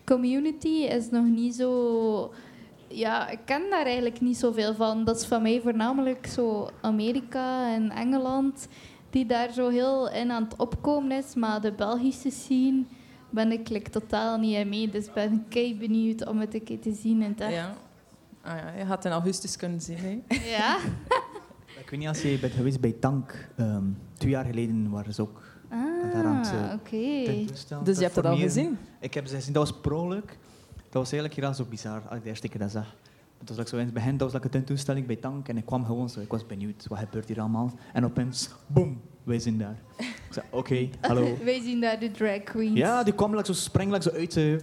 community is nog niet zo. Ja, ik ken daar eigenlijk niet zoveel van. Dat is van mij voornamelijk zo Amerika en Engeland, die daar zo heel in aan het opkomen is. Maar de Belgische scene ben ik like, totaal niet in mee. Dus ben ik kei benieuwd om het een keer te zien in het echt. Ja. Ah, ja, je had het in augustus kunnen zien. Hè? Ja? [LAUGHS] Ik weet niet als je bent geweest bij Tank. ehm, twee jaar geleden waren ze ook daar aan het Ah, eh, oké. tentoonstellen, Dus je hebt dat al gezien? Ik heb ze gezien. Dat was pro-leuk. Dat was eigenlijk heel zo bizar als ik de eerste keer dat zag. Het was like zo in het begin, dat was like een tentoonstelling bij Tank en ik kwam gewoon zo. Ik was benieuwd, wat gebeurt hier allemaal? En opeens, boom, wij zijn daar. Ik zei, oké, [LAUGHS] hallo. Wij zien daar de drag queens. Ja, die kwam like, zo springen like, zo uit eh,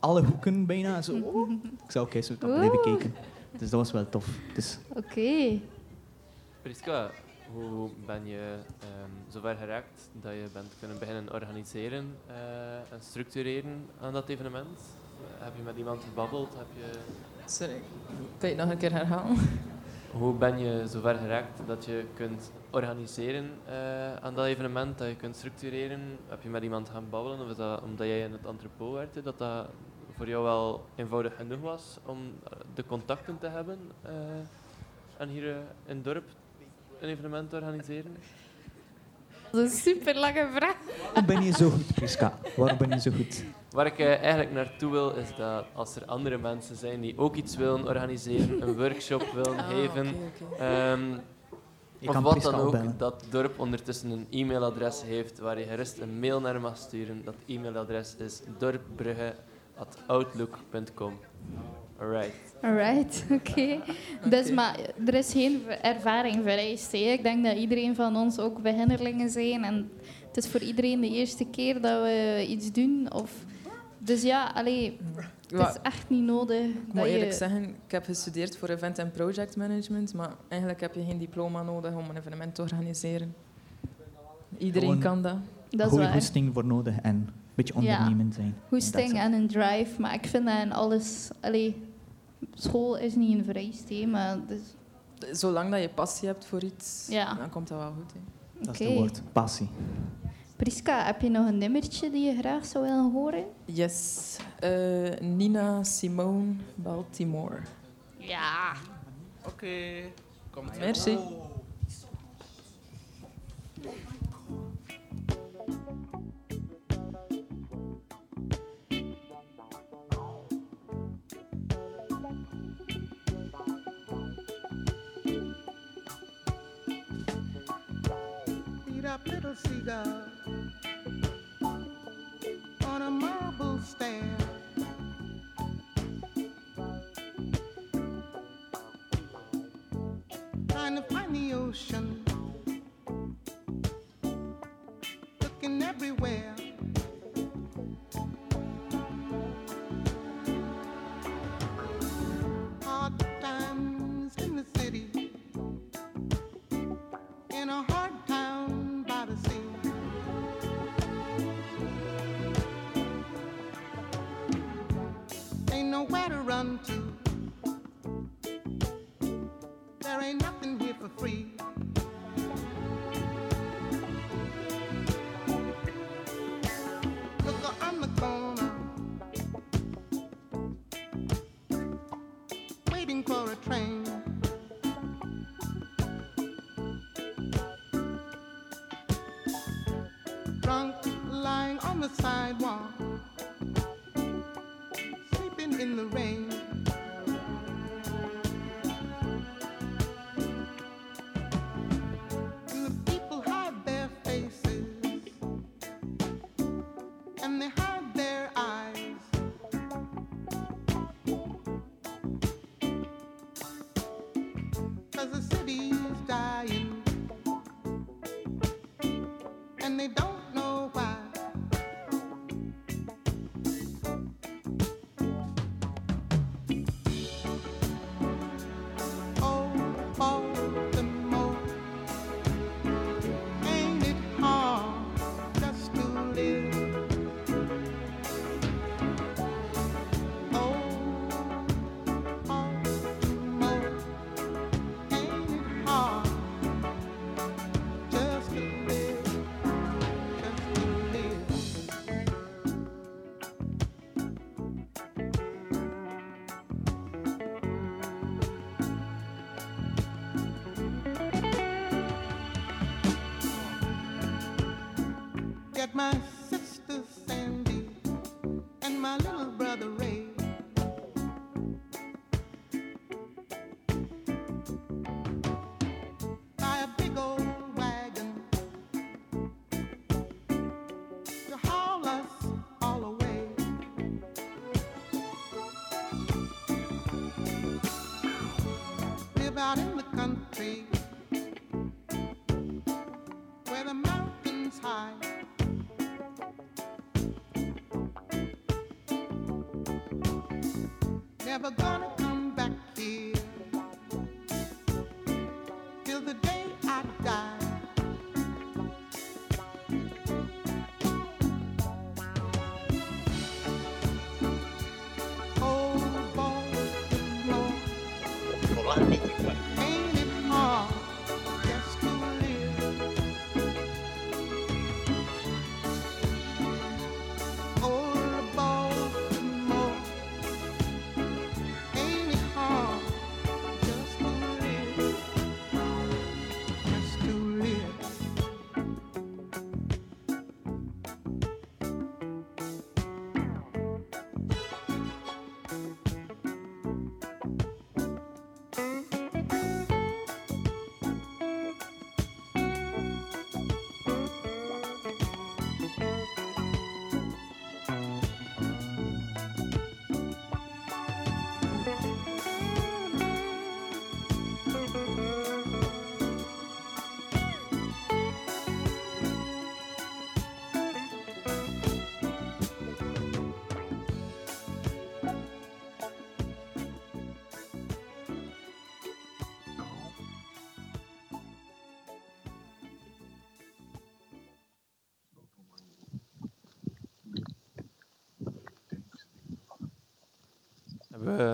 alle hoeken bijna. Zo, oh. Ik zei, oké, zo kan blijven Oeh. kijken. Dus dat was wel tof. Dus, Oké. Priska, hoe ben je ehm, zover geraakt dat je bent kunnen beginnen organiseren eh, en structureren aan dat evenement? Heb je met iemand gebabbeld? Heb je... Sorry, kan je het nog een keer herhalen? Hoe ben je zover geraakt dat je kunt organiseren eh, aan dat evenement, dat je kunt structureren? Heb je met iemand gaan babbelen of is dat omdat jij in het entrepot werkte, dat dat voor jou wel eenvoudig genoeg was om eh, de contacten te hebben en hier in het dorp een evenement organiseren? Dat is een super lange vraag. waarom ben je zo goed, Priska? Waarom ben je zo goed? Waar ik eh, eigenlijk naartoe wil, is dat als er andere mensen zijn die ook iets willen organiseren, een workshop willen Ah, geven, ehm, of kan wat Priska dan ook, dat het dorp ondertussen een e-mailadres heeft waar je gerust een mail naar mag sturen. Dat e-mailadres is dorpbrugge.outlook.com. Alright. Alright, [LAUGHS] oké. Dus maar er is geen ervaring vereist. Hè. Ik denk dat iedereen van ons ook beginnerlingen zijn. En het is voor iedereen de eerste keer dat we iets doen. Of, dus ja, allee, het is echt niet nodig. Ik moet eerlijk zeggen, ik heb gestudeerd voor event en project management, maar eigenlijk heb je geen diploma nodig om een evenement te organiseren. Iedereen Gewoon kan dat. dat is Goede waar. goesting voor nodig en een beetje Ja. ondernemend zijn. Hoesting en een drive. Maar ik vind dat in alles... Allee, school is niet een vereist, hè, maar dus, Zolang dat je passie hebt voor iets, Ja. dan komt dat wel goed. Hè. Dat is Oké. het woord, passie. Priska, heb je nog een nummertje die je graag zou willen horen? Yes. Eh, Nina Simone Baltimore. Ja. Oké. Komt Merci. Little seagull on a marble stand. Trying to find the ocean,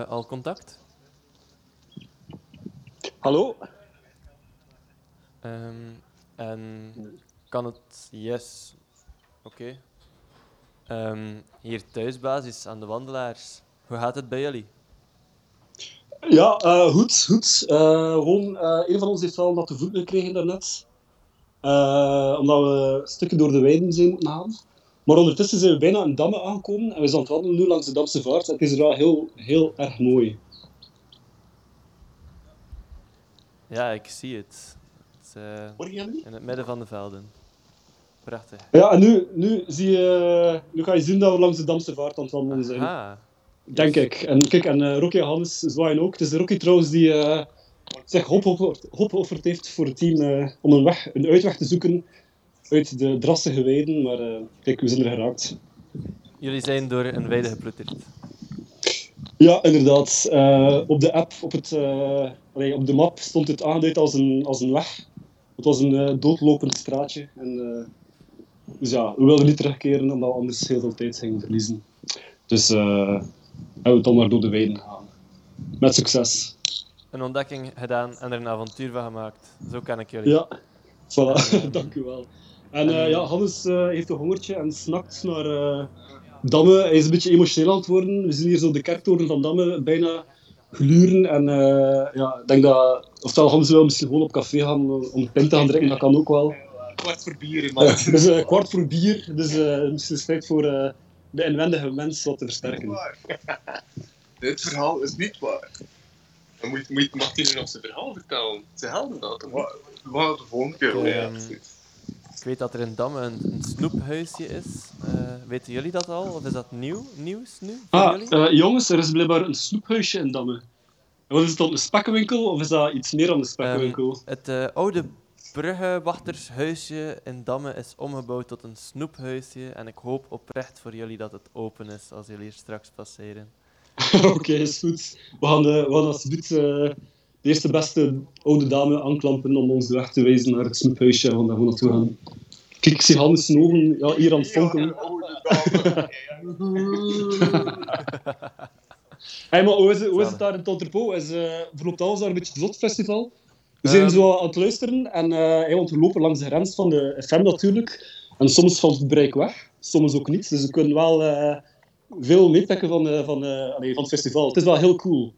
al contact? Hallo? Ehm, en kan het... Yes. Oké. Ehm, hier thuisbasis aan de wandelaars. Hoe gaat het bij jullie? Ja, eh, goed, goed. Eh, gewoon, eh, een van ons heeft wel wat te voeten gekregen daarnet. Eh, omdat we stukken door de weiden zijn moeten gaan. Maar ondertussen zijn we bijna in Damme aangekomen en we zijn aan het wandelen nu langs de Damse Vaart. Het is er wel heel, heel erg mooi. Ja, ik zie het. het eh, niet? in het midden van de velden. Prachtig. Ja, en nu, nu, zie je, nu ga je zien dat we langs de Damse Vaart aan het wandelen zijn. Aha. Denk ik. En kijk, en uh, Rocky en Hannes zwaaien ook. Het is de Rocky trouwens die eh, zich opgeofferd opgeofferd heeft voor het team eh, om een, weg, een uitweg te zoeken uit de drassige weiden. Maar eh, kijk, we zijn er geraakt. Jullie zijn door een weide geploeterd. Ja, inderdaad. Eh, op de app, op, het, eh, allee, op de map stond het aangeduid als een, als een weg. Het was een doodlopend straatje. En, dus ja, we wilden niet terugkeren omdat we anders heel veel tijd gingen verliezen. Dus hebben we dan maar door de weiden gegaan. Met succes. Een ontdekking gedaan en er een avontuur van gemaakt. Zo ken ik jullie. Ja, voilà. [LAUGHS] Dank u wel. En eh, ja, Hannes eh, heeft een hongertje en snakt naar eh, Damme. Hij is een beetje emotioneel aan het worden. We zien hier zo de kerktoren van Damme bijna gluren. En eh, ja, ik denk dat... Ofwel Hannes wil misschien gewoon op café gaan om een pint te gaan drinken. Dat kan ook wel. Kwart voor bier, [LAUGHS] Ja, dus eh, kwart voor bier. Dus eh misschien is het tijd voor eh, de inwendige mens wat te versterken. [LAUGHS] Dit verhaal is niet waar. Dan moet, moet, mag hij nu nog zijn verhaal vertellen? Ze helden dat. toch? Wat, wat de volgende keer? Ik, weet dat er in Damme een, een snoephuisje is. Eh, weten jullie dat al? Of is dat nieuw? nieuws nu? Ah, eh, jongens, er is blijkbaar een snoephuisje in Damme. Wat is het dan, een spekkenwinkel of is dat iets meer dan een spekkenwinkel? Ehm, het eh, oude bruggenwachtershuisje in Damme is omgebouwd tot een snoephuisje. En ik hoop oprecht voor jullie dat het open is als jullie hier straks passeren. [LAUGHS] Oké, is goed. We gaan, eh, we gaan alsjeblieft de eerste beste oude dame aanklampen om ons de weg te wijzen naar het snoephuisje en gaan daar gewoon naartoe gaan. Kijk, ik zie Hannes zijn ogen ja, hier aan het fonkelen. [LAUGHS] Hey, maar hoe is, het, hoe is het daar in Tonterpo? Is, eh verloopt alles daar een beetje het Zotfestival? We zijn Ehm. zo aan het luisteren en eh hey, want we lopen langs de grens van de FM natuurlijk. En soms valt het bereik weg, soms ook niet. Dus we kunnen wel eh, veel meepakken van, eh, van, eh, van het festival. Het is wel heel cool.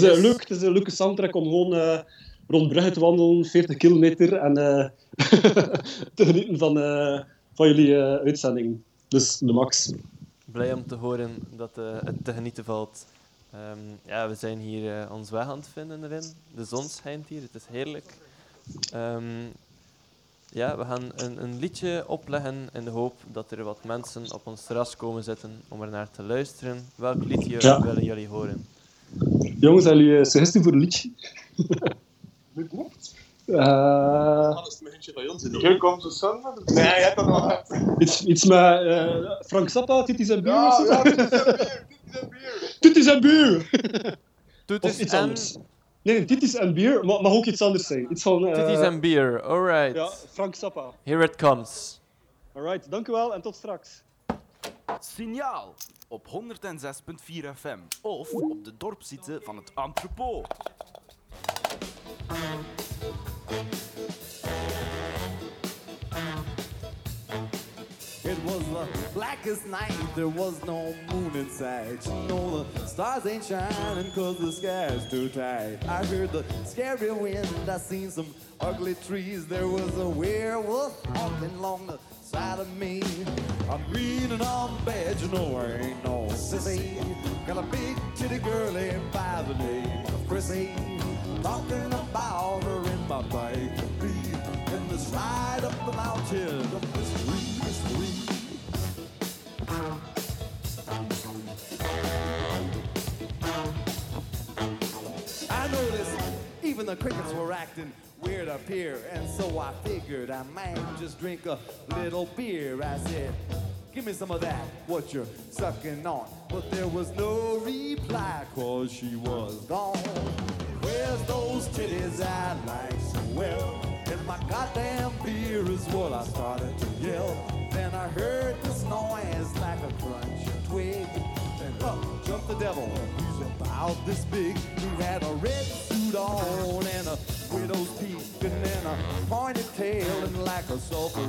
Het is, leuk, het is een leuke soundtrack om gewoon eh, rond Brugge te wandelen, 40 kilometer, en eh, [LAUGHS] te genieten van, eh, van jullie uitzending. Dus de max. Blij om te horen dat het te genieten valt. Ehm, ja, we zijn hier ons weg aan het vinden erin. De zon schijnt hier, het is heerlijk. Ehm, ja, we gaan een, een liedje opleggen in de hoop dat er wat mensen op ons terras komen zitten om er naar te luisteren. Welk liedje Ja. willen jullie horen? Jongens, hebben jullie een suggestie voor een liedje? [LAUGHS] Klopt. Eh, Alles met eentje van ons. Hier komt de sun de... Nee, je hebt dat nog iets, iets met eh, Frank Zappa, Titis en Bier Ja, of zo? ja, Titis en bier, Titis en Bier! Toetis [LAUGHS] of iets anders. Nee, nee, Titis en Bier mag, mag ook iets anders zijn. Iets van... eh, Titties and beer, alright. Ja, Frank Zappa. Here it comes. Alright, dank u wel en tot straks. Signaal op 106.4 FM of op de dorpsite van het entrepot. It was the blackest night, there was no moon in sight. You know the stars ain't shining cause the sky's too tight. I heard the scary wind, I seen some ugly trees. There was a werewolf walking along the side of me. I'm green and I'm bad, you know I ain't no sissy. Got a big titty girlie by the name of Chrissy. Talking about her in my bike. In this ride up the mountain of mystery, mystery. I noticed even the crickets were acting weird up here, and so I figured I might just drink a little beer. I said, Give me some of that, what you're sucking on. But there was no reply, cause she was gone. Where's those titties I like so well? And my goddamn beer is what I started to yell. Then I heard this noise like a crunch twig. Up jumped the devil. He's about this big. He had a red suit on and a widow's peak and then a pointed tail and like a sulphur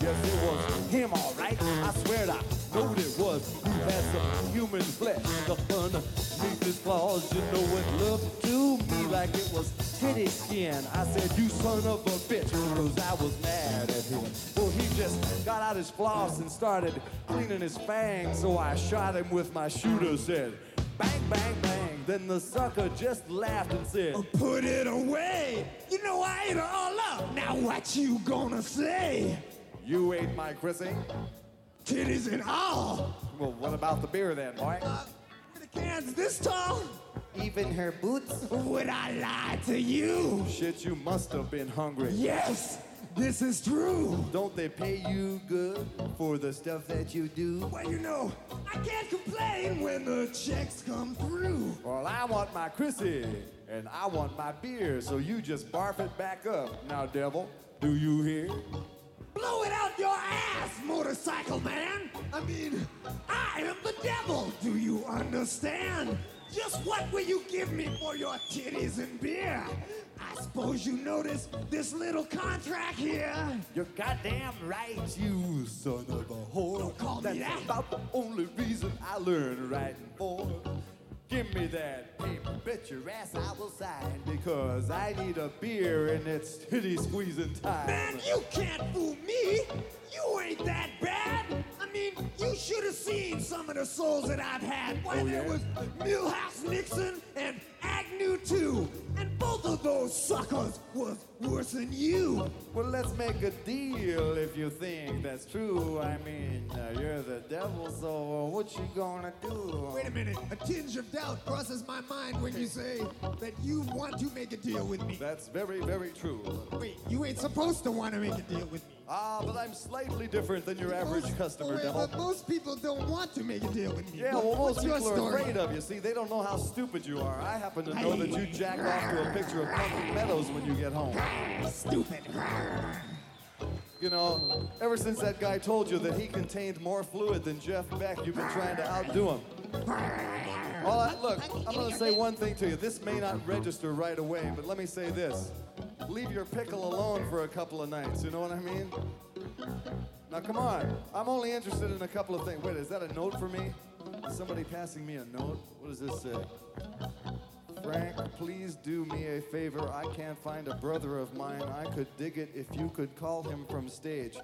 Yes, it was him, all right. I swear I knowed it was. He had some human flesh up underneath his claws. You know it looked to me like it was titty skin. I said, you son of a bitch, cause I was mad at him. Well, he just got out his floss and started cleaning his fangs. So I shot him with my shooter, said, bang, bang, bang. Then the sucker just laughed and said, Put it away. You know I ate it all up. Now what you gonna say? You ate my Chrissy? Titties and all. Well, what about the beer then, boy? Uh, the cans this tall. Even her boots? Would I lie to you? Shit, you must have been hungry. Yes, this is true. Don't they pay you good for the stuff that you do? Well, you know, I can't complain when the checks come through. Well, I want my Chrissy, and I want my beer, so you just barf it back up. Now, devil, do you hear? Blow it out your ass, motorcycle man. I mean, I am the devil. Do you understand? Just what will you give me for your titties and beer? I suppose you noticed this little contract here. You're goddamn right, you son of a whore. Don't call me That's that. about the only reason I learned writing for. Give me that paper, bet your ass I will sign because I need a beer and it's titty squeezing time. Man, you can't fool me. You ain't that bad. I mean, you should have seen some of the souls that I've had. Why, Oh, there yeah? was Milhouse Nixon and Agnew too. And both of those suckers was worse than you. Well, let's make a deal if you think that's true. I mean, uh, you're the devil, so what you gonna do? Wait a minute. A tinge of doubt crosses my mind when you say that you want to make a deal with me. That's very, very true. Wait, you ain't supposed to want to make a deal with me. Ah, but I'm slightly different than your average customer, Wait, devil. but most people don't want to make a deal with me. Yeah, well, most what's people are story? afraid of you. See, they don't know how stupid you are. I happen to know that you jack off to a picture of Pumpkin Meadows when you get home. Stupid. You know, ever since that guy told you that he contained more fluid than Jeff Beck, you've been trying to outdo him. All look, I'm going to say one thing to you. This may not register right away, but let me say this. Leave your pickle alone for a couple of nights, you know what I mean? Now, come on. I'm only interested in a couple of things. Wait, is that a note for me? Is somebody passing me a note? What does this say? Frank, please do me a favor. I can't find a brother of mine. I could dig it if you could call him from stage.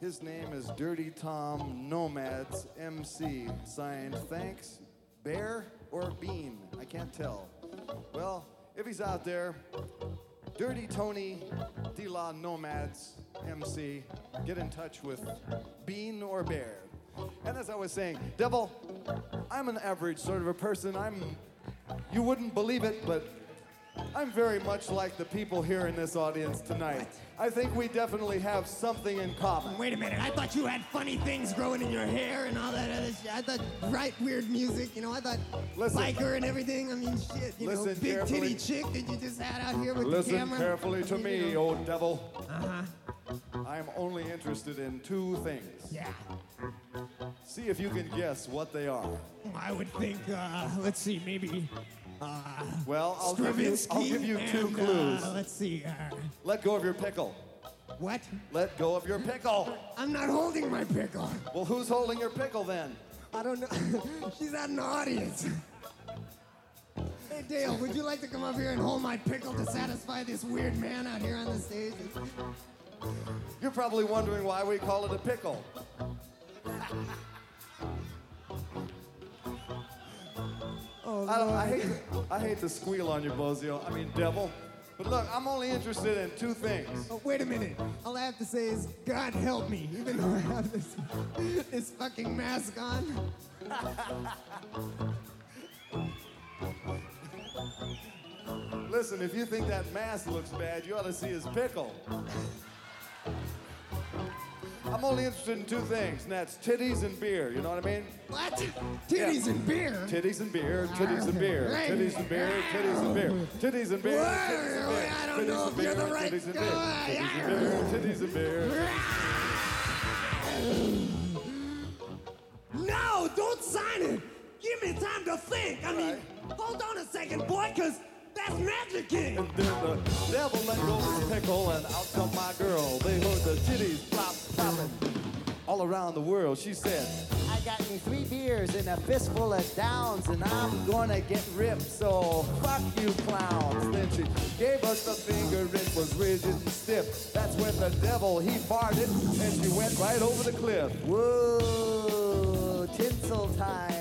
His name is Dirty Tom Nomads MC. Signed, thanks, Bear or Bean? I can't tell. Well, if he's out there, Dirty Tony De La Nomads MC, get in touch with Bean or Bear. And as I was saying, Devil, I'm an average sort of a person. I'm, you wouldn't believe it, but I'm very much like the people here in this audience tonight. I think we definitely have something in common. Wait a minute, I thought you had funny things growing in your hair and all that other shit. I thought right weird music, you know, I thought Listen. biker and everything. I mean, shit, you know, big carefully. titty chick that you just had out here with Listen the camera. Listen carefully to You me, know. old devil. Uh-huh. I am only interested in two things. Yeah. See if you can guess what they are. I would think, uh, let's see, maybe. Uh, Well, I'll give you, I'll give you two and, clues. Uh, let's see. Uh, Let go of your pickle. What? Let go of your pickle. I'm not holding my pickle. Well, who's holding your pickle then? I don't know. [LAUGHS] She's out in the audience. Hey Dale, would you like to come up here and hold my pickle to satisfy this weird man out here on the stage? You're probably wondering why we call it a pickle. [LAUGHS] Oh, I, I, hate, I hate to squeal on you, Bozio. I mean, devil. But look, I'm only interested in two things. Oh, wait a minute. All I have to say is, God help me, even though I have this, [LAUGHS] this fucking mask on. [LAUGHS] Listen, if you think that mask looks bad, you ought to see his pickle. I'm only interested in two things, and that's titties and beer. You know what I mean? What? Titties and beer? Titties and beer, titties and beer, titties and beer, titties and beer, titties and beer, titties and beer, I don't know if you're the right titties and beer, guy. titties and beer, titties and beer. No, don't sign it. Give me time to think. I mean, hold on a second, boy, because that's Magic. And then the devil let go his pickle, and out come my girl. They heard the titties plop, plopping all around the world. She said, I got me three beers and a fistful of downs, and I'm gonna get ripped, so fuck you clowns. Then she gave us the finger, it was rigid and stiff. That's when the devil, he farted, and she went right over the cliff. Whoa, tinsel time.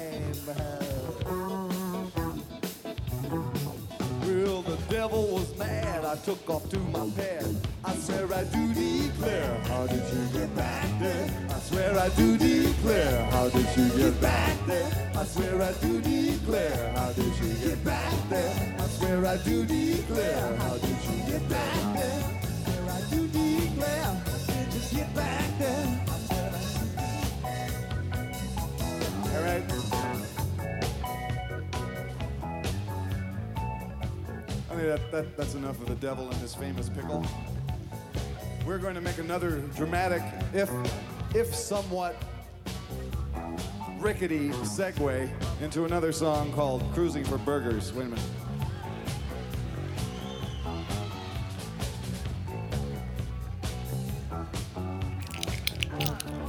Well, the devil was mad. I took off to my pad. I swear I do declare. How did you get back there? I swear I do declare. How did you get back there? I swear I do declare. How did you get back there? I swear I do declare. How did you get back there? I swear I do declare. How did you get back that, that, that's enough of the devil and his famous pickle. We're going to make another dramatic, if, if somewhat rickety segue into another song called Cruising for Burgers. Wait a minute.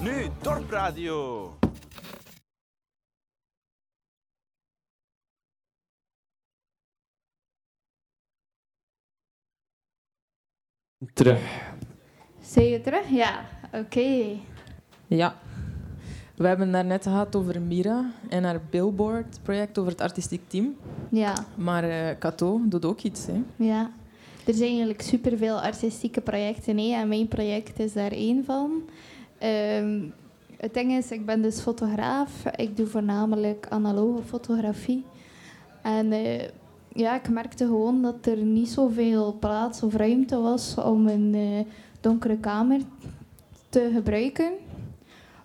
Nu, Dorpradio. Terug. Zie je terug? Ja, oké. Ja. We hebben het net gehad over Mira en haar Billboard-project over het artistiek team. Ja. Maar eh Cato doet ook iets. Hè. Ja, er zijn eigenlijk superveel artistieke projecten hè, en mijn project is daar één van. Ehm, het ding is, ik ben dus fotograaf. Ik doe voornamelijk analoge fotografie. En eh, ja, ik merkte gewoon dat er niet zoveel plaats of ruimte was om een eh, donkere kamer te gebruiken.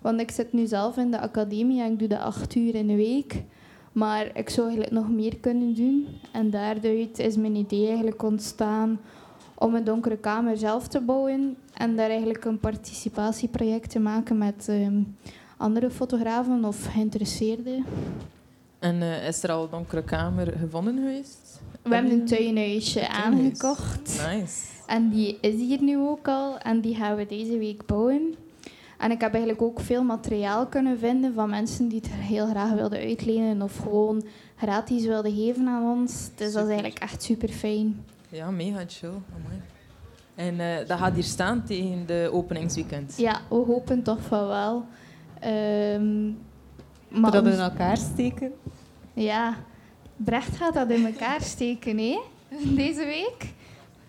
Want ik zit nu zelf in de academie en ik doe dat acht uur in de week. Maar ik zou eigenlijk nog meer kunnen doen. En daaruit is mijn idee eigenlijk ontstaan om een donkere kamer zelf te bouwen. En daar eigenlijk een participatieproject te maken met ehm, andere fotografen of geïnteresseerden. En eh, is er al een donkere kamer gevonden geweest? We hebben een tuinhuisje aangekocht. Nice. En die is hier nu ook al. En die gaan we deze week bouwen. En ik heb eigenlijk ook veel materiaal kunnen vinden van mensen die het heel graag wilden uitlenen of gewoon gratis wilden geven aan ons. Dus dat is eigenlijk echt super fijn. Ja, mega chill. Amai. En eh, dat gaat hier staan tegen de openingsweekend. Ja, we hopen toch van wel. Ehm maar dat ons- in elkaar steken. Ja, Brecht gaat dat in elkaar steken, hè? Deze week.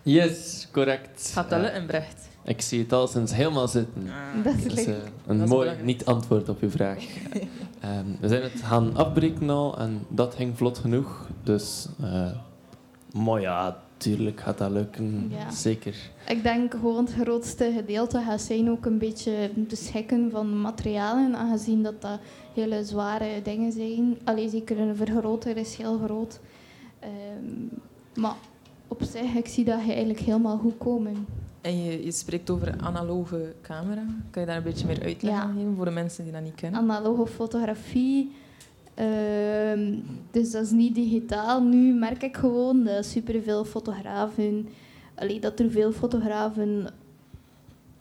Yes, correct. Gaat dat lukken, Brecht? Ik zie het al sinds helemaal zitten. Dat is Dus, eh, Dat een mooi niet-antwoord op uw vraag. [LAUGHS] Ehm, we zijn het gaan afbreken al en dat ging vlot genoeg. Dus, eh maar ja, tuurlijk gaat dat lukken. Ja. Zeker. Ik denk gewoon het grootste gedeelte gaat zijn ook een beetje te schikken van materialen, aangezien dat dat hele zware dingen zijn. Alleen zeker een vergroter is heel groot. Ehm, maar op zich, ik zie dat je eigenlijk helemaal goed komen. En je, je spreekt over analoge camera. Kan je daar een beetje meer uitleg Ja. aan geven voor de mensen die dat niet kennen? Analoge fotografie. Ehm, dus dat is niet digitaal. Nu merk ik gewoon dat superveel fotografen, allee, dat er veel fotografen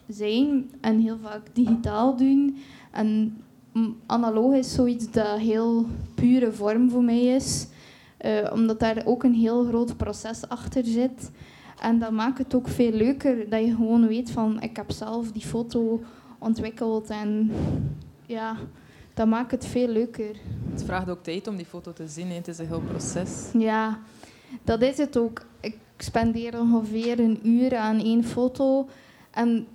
zijn en heel vaak digitaal doen. En mm, analoog is zoiets dat heel pure vorm voor mij is, eh, omdat daar ook een heel groot proces achter zit. En dat maakt het ook veel leuker dat je gewoon weet van ik heb zelf die foto ontwikkeld en ja, dat maakt het veel leuker. Het vraagt ook tijd om die foto te zien. hè. Het is een heel proces. Ja, dat is het ook. Ik spendeer ongeveer een uur aan één foto. En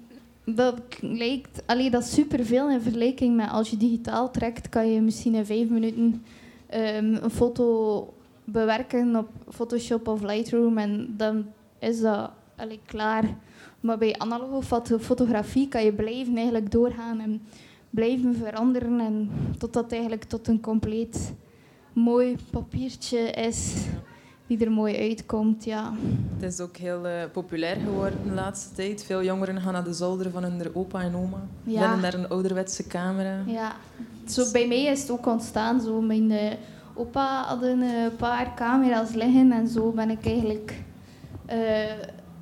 dat lijkt, allee, dat is superveel in vergelijking met als je digitaal trekt, kan je misschien in vijf minuten ehm, een foto bewerken op Photoshop of Lightroom en dan is dat allee, klaar. Maar bij analoge foto- fotografie kan je blijven eigenlijk doorgaan en blijven veranderen en totdat het eigenlijk tot een compleet mooi papiertje is die er mooi uitkomt. Ja. Het is ook heel eh, populair geworden de laatste tijd. Veel jongeren gaan naar de zolder van hun opa en oma. Ja. Vinden daar een ouderwetse camera. Ja, zo bij mij is het ook ontstaan. Zo mijn eh, opa had een eh, paar camera's liggen en zo ben ik eigenlijk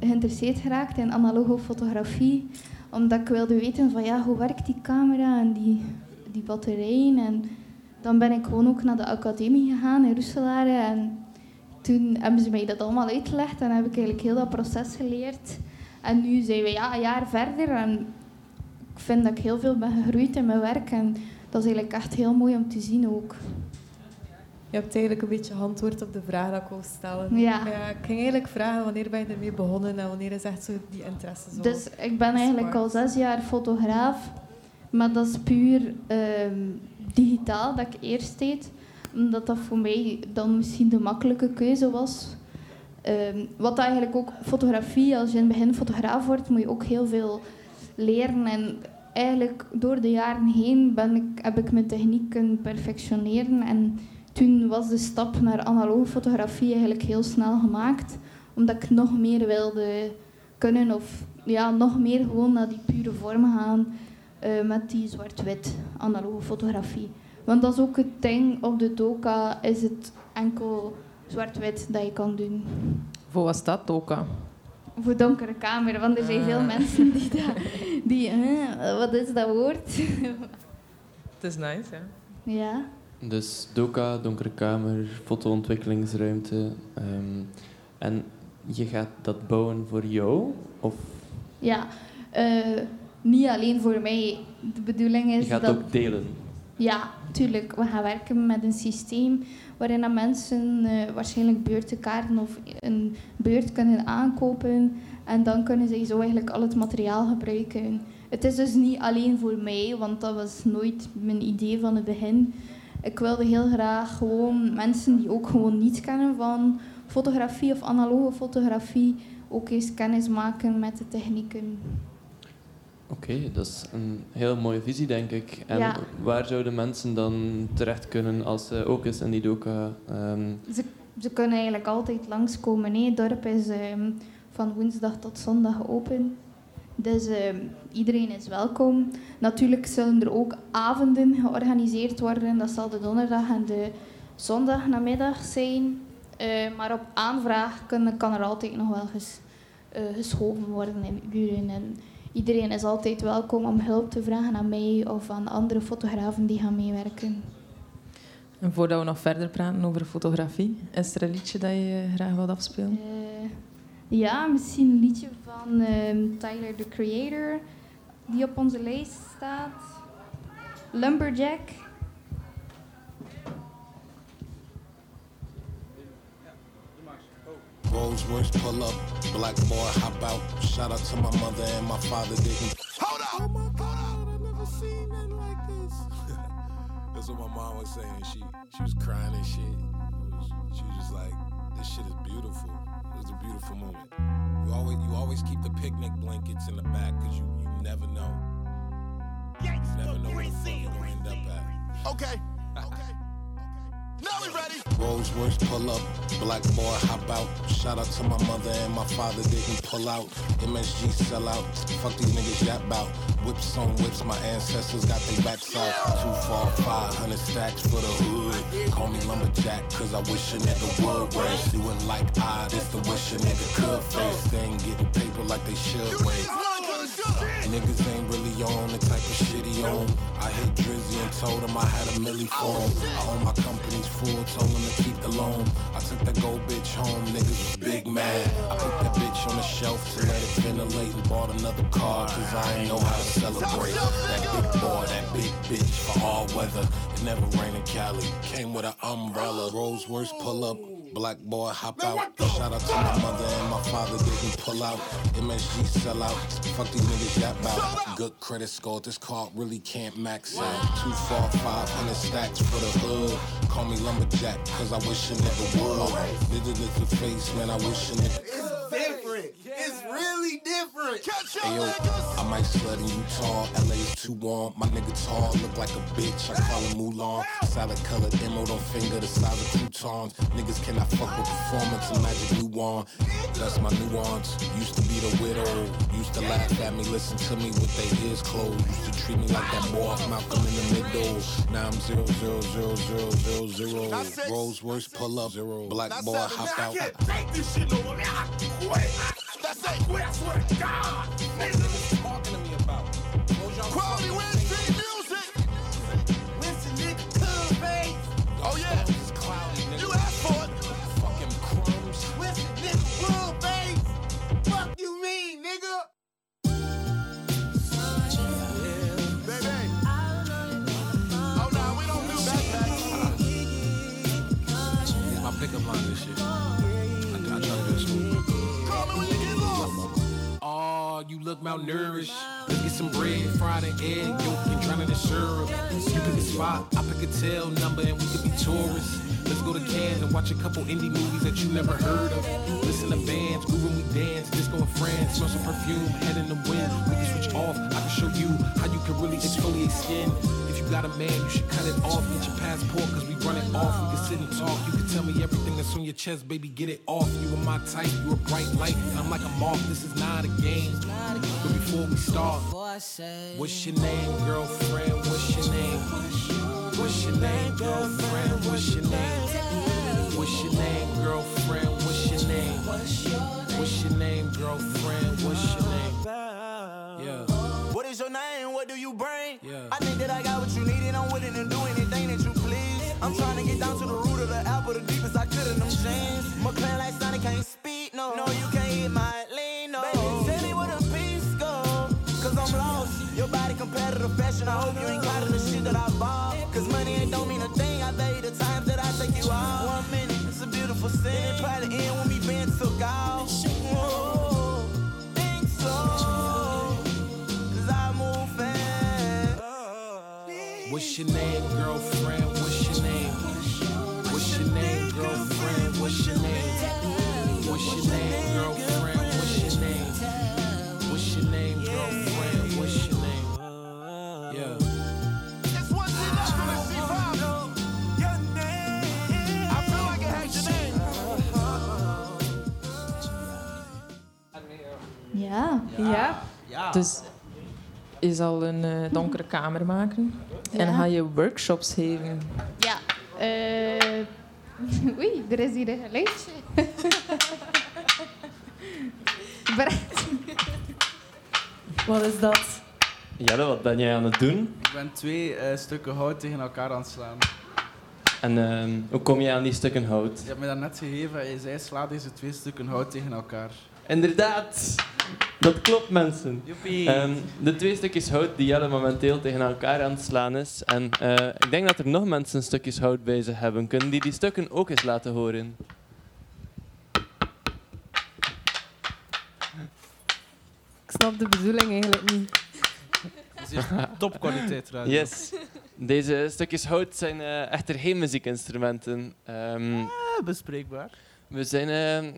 geïnteresseerd geraakt in analoge fotografie. Omdat ik wilde weten van ja, hoe werkt die camera en die, die batterijen. En dan ben ik gewoon ook naar de academie gegaan in Roeselare. En toen hebben ze mij dat allemaal uitgelegd en heb ik eigenlijk heel dat proces geleerd. En nu zijn we ja, een jaar verder en ik vind dat ik heel veel ben gegroeid in mijn werk. En dat is eigenlijk echt heel mooi om te zien ook. Je hebt eigenlijk een beetje antwoord op de vraag dat ik wou stellen. Ja. ik ging eigenlijk vragen wanneer ben je ermee begonnen en wanneer is echt zo die interesse zo Dus ik ben eigenlijk al zes jaar fotograaf. Maar dat is puur ehm, digitaal dat ik eerst deed. Omdat dat voor mij dan misschien de makkelijke keuze was. Ehm, wat eigenlijk ook fotografie, als je in het begin fotograaf wordt, moet je ook heel veel leren. En eigenlijk door de jaren heen ben ik, heb ik mijn techniek kunnen perfectioneren. En toen was de stap naar analoge fotografie eigenlijk heel snel gemaakt. Omdat ik nog meer wilde kunnen of ja, nog meer gewoon naar die pure vorm gaan eh, met die zwart-wit analoge fotografie. Want dat is ook het ding, op de doka is het enkel zwart-wit dat je kan doen. Voor wat staat Toka? Voor donkere kamer, want er zijn veel Ah. mensen die dat... Die, hè, wat is dat woord? Het is nice, ja. ja. Dus doka, donkere kamer, fotoontwikkelingsruimte. ehm, en je gaat dat bouwen voor jou? Of Ja, eh, niet alleen voor mij. De bedoeling je is gaat dat... ook delen? Ja, tuurlijk. We gaan werken met een systeem waarin dat mensen eh, waarschijnlijk beurtenkaarten of een beurt kunnen aankopen. En dan kunnen zij zo eigenlijk al het materiaal gebruiken. Het is dus niet alleen voor mij, want dat was nooit mijn idee van het begin. Ik wilde heel graag gewoon mensen die ook gewoon niets kennen van fotografie of analoge fotografie, ook eens kennis maken met de technieken. Oké, dat is een heel mooie visie, denk ik. En Ja. waar zouden mensen dan terecht kunnen als ze ook eens in die doka... ehm, Ze, ze kunnen eigenlijk altijd langskomen. hè. Het dorp is ehm, van woensdag tot zondag open. Dus ehm, iedereen is welkom. Natuurlijk zullen er ook avonden georganiseerd worden. Dat zal de donderdag en de zondagnamiddag zijn. Eh, maar op aanvraag kan, kan er altijd nog wel ges, eh, geschoven worden in uren. En iedereen is altijd welkom om hulp te vragen aan mij of aan andere fotografen die gaan meewerken. En voordat we nog verder praten over fotografie, is er een liedje dat je graag wilt afspelen? Ja, misschien een liedje van ehm, Tyler, the Creator, die op onze lijst staat. Lumberjack. Roseworks pull up, black boy hop out. Shout out to my mother and my father didn't. Hold up! Oh my god, I never seen nothing like this. That's what my mom was saying. She she was crying and shit. Was- she was just like, this shit is beautiful. It was a beautiful moment. You always you always keep the picnic blankets in the back because you, you never know. You never know where the fuck you're gonna end up at. Okay. Okay. Now we ready. Roseworks pull up, black boy hop out. Shout out to my mother and my father didn't pull out. MSG sell out. Fuck these niggas yap bout. Whips on whips, my ancestors got their backs out. Two fall, five hundred stacks for the hood. Call me lumberjack, cause I wish a nigga would race. You wouldn't like I, this the wish a nigga could face. They ain't getting paper like they should wait. Niggas ain't really on the type of shit he on. I hit Drizzy and told him I had a milli for him. I own my company's full, told him to keep the loan. I took that gold bitch home, niggas was big mad. I put that bitch on the shelf to let it ventilate and bought another car, cause I ain't know how to celebrate. That big boy, that big bitch for all weather. It never rained in Cali, came with an umbrella. Roseworks pull up. Black boy hop out. Shout out to my mother and my father didn't pull out. MSG sell out. Fuck these niggas yap out. Good credit score. This card really can't max out. Two, four, five hundred stacks for the hood. Call me lumberjack, cause I wish a nigga would. Nigga lick the face, man. I wish a nigga. It's different. It's really different. Catch Hey yo, I might slut in Utah. LA's too warm. My nigga tall, look like a bitch. I call him Mulan. Salad colored emerald on finger the size of croutons. Niggas cannot fuck with performance and magic new one. That's my nuance. Used to be the widow. Used to laugh at me, listen to me with their ears closed. Used to treat me like that boy off Malcolm in the middle. Now I'm zero zero zero zero zero zero. Rose worse pull up. Zero. Black boy hop out. Take this shit over me. I quit. That's it. Quit. I swear to God. You look malnourished. Let's get some bread, fried an egg, yolk, and drown in syrup. You pick a spot, I pick a tail number, and we could be tourists. Let's go to Cannes and watch a couple indie movies that you never heard of. Listen to bands, grooving we dance, disco in France, smell some perfume, head in the wind. We can switch off. I can show you how you can really exfoliate skin. Got a man, you should cut it off. Get your passport, cause we run it off. We can sit and talk. You can tell me everything that's on your chest, baby. Get it off. You are my type, you a bright light. And I'm like a moth. This is not a game. But before we start, what's your name, girlfriend? What's your name? What's your name, girlfriend? What's your name? What's your name, girlfriend? What's your name? What's your name, girlfriend? What's your name? Yeah. What is your name? What do you bring? Yeah. I think that I got what you need and I'm willing to do anything that you please. I'm trying to get down to the root of the apple, the deepest I could in them jeans. My clan like Sonic can't speak, no. No, you can't hit my lean, no. Baby, tell me where the peace go. Cause I'm lost. Your body competitive fashion. I hope you ain't caught in the shit that I bought. Cause money ain't don't mean a thing. I value the times that I take you out. One minute, it's a beautiful scene. It probably end when me being took out. Whoa, your name, girlfriend? What's your name? What's your name, girlfriend? What's your name? What's your name, girlfriend? What's your name? What's your name, girlfriend? What's your name? Yeah. It's one thing that's gonna see vibe. Your name. I feel like it has your name. Ja. Ja. Ja. Dus je zal een eh, donkere kamer maken en Ja. ga je workshops geven. Ja. eh [LAUGHS] oei, er is hier een geluidje. [LAUGHS] Wat is dat? Jelle, wat ben jij aan het doen? Ik ben twee eh, stukken hout tegen elkaar aan het slaan. En ehm, hoe kom je aan die stukken hout? Je hebt me dat net gegeven en je zei sla deze twee stukken hout tegen elkaar. Inderdaad! Dat klopt, mensen. Joepie. Ehm, de twee stukjes hout die Jelle momenteel tegen elkaar aan het slaan is. En eh, ik denk dat er nog mensen stukjes hout bij zich hebben. Kunnen die die stukken ook eens laten horen? Ik snap de bedoeling eigenlijk niet. Het is hier topkwaliteit [LAUGHS] radio. Yes. Deze stukjes hout zijn eh, echter geen muziekinstrumenten. Ehm, Ah, bespreekbaar. We zijn... eh,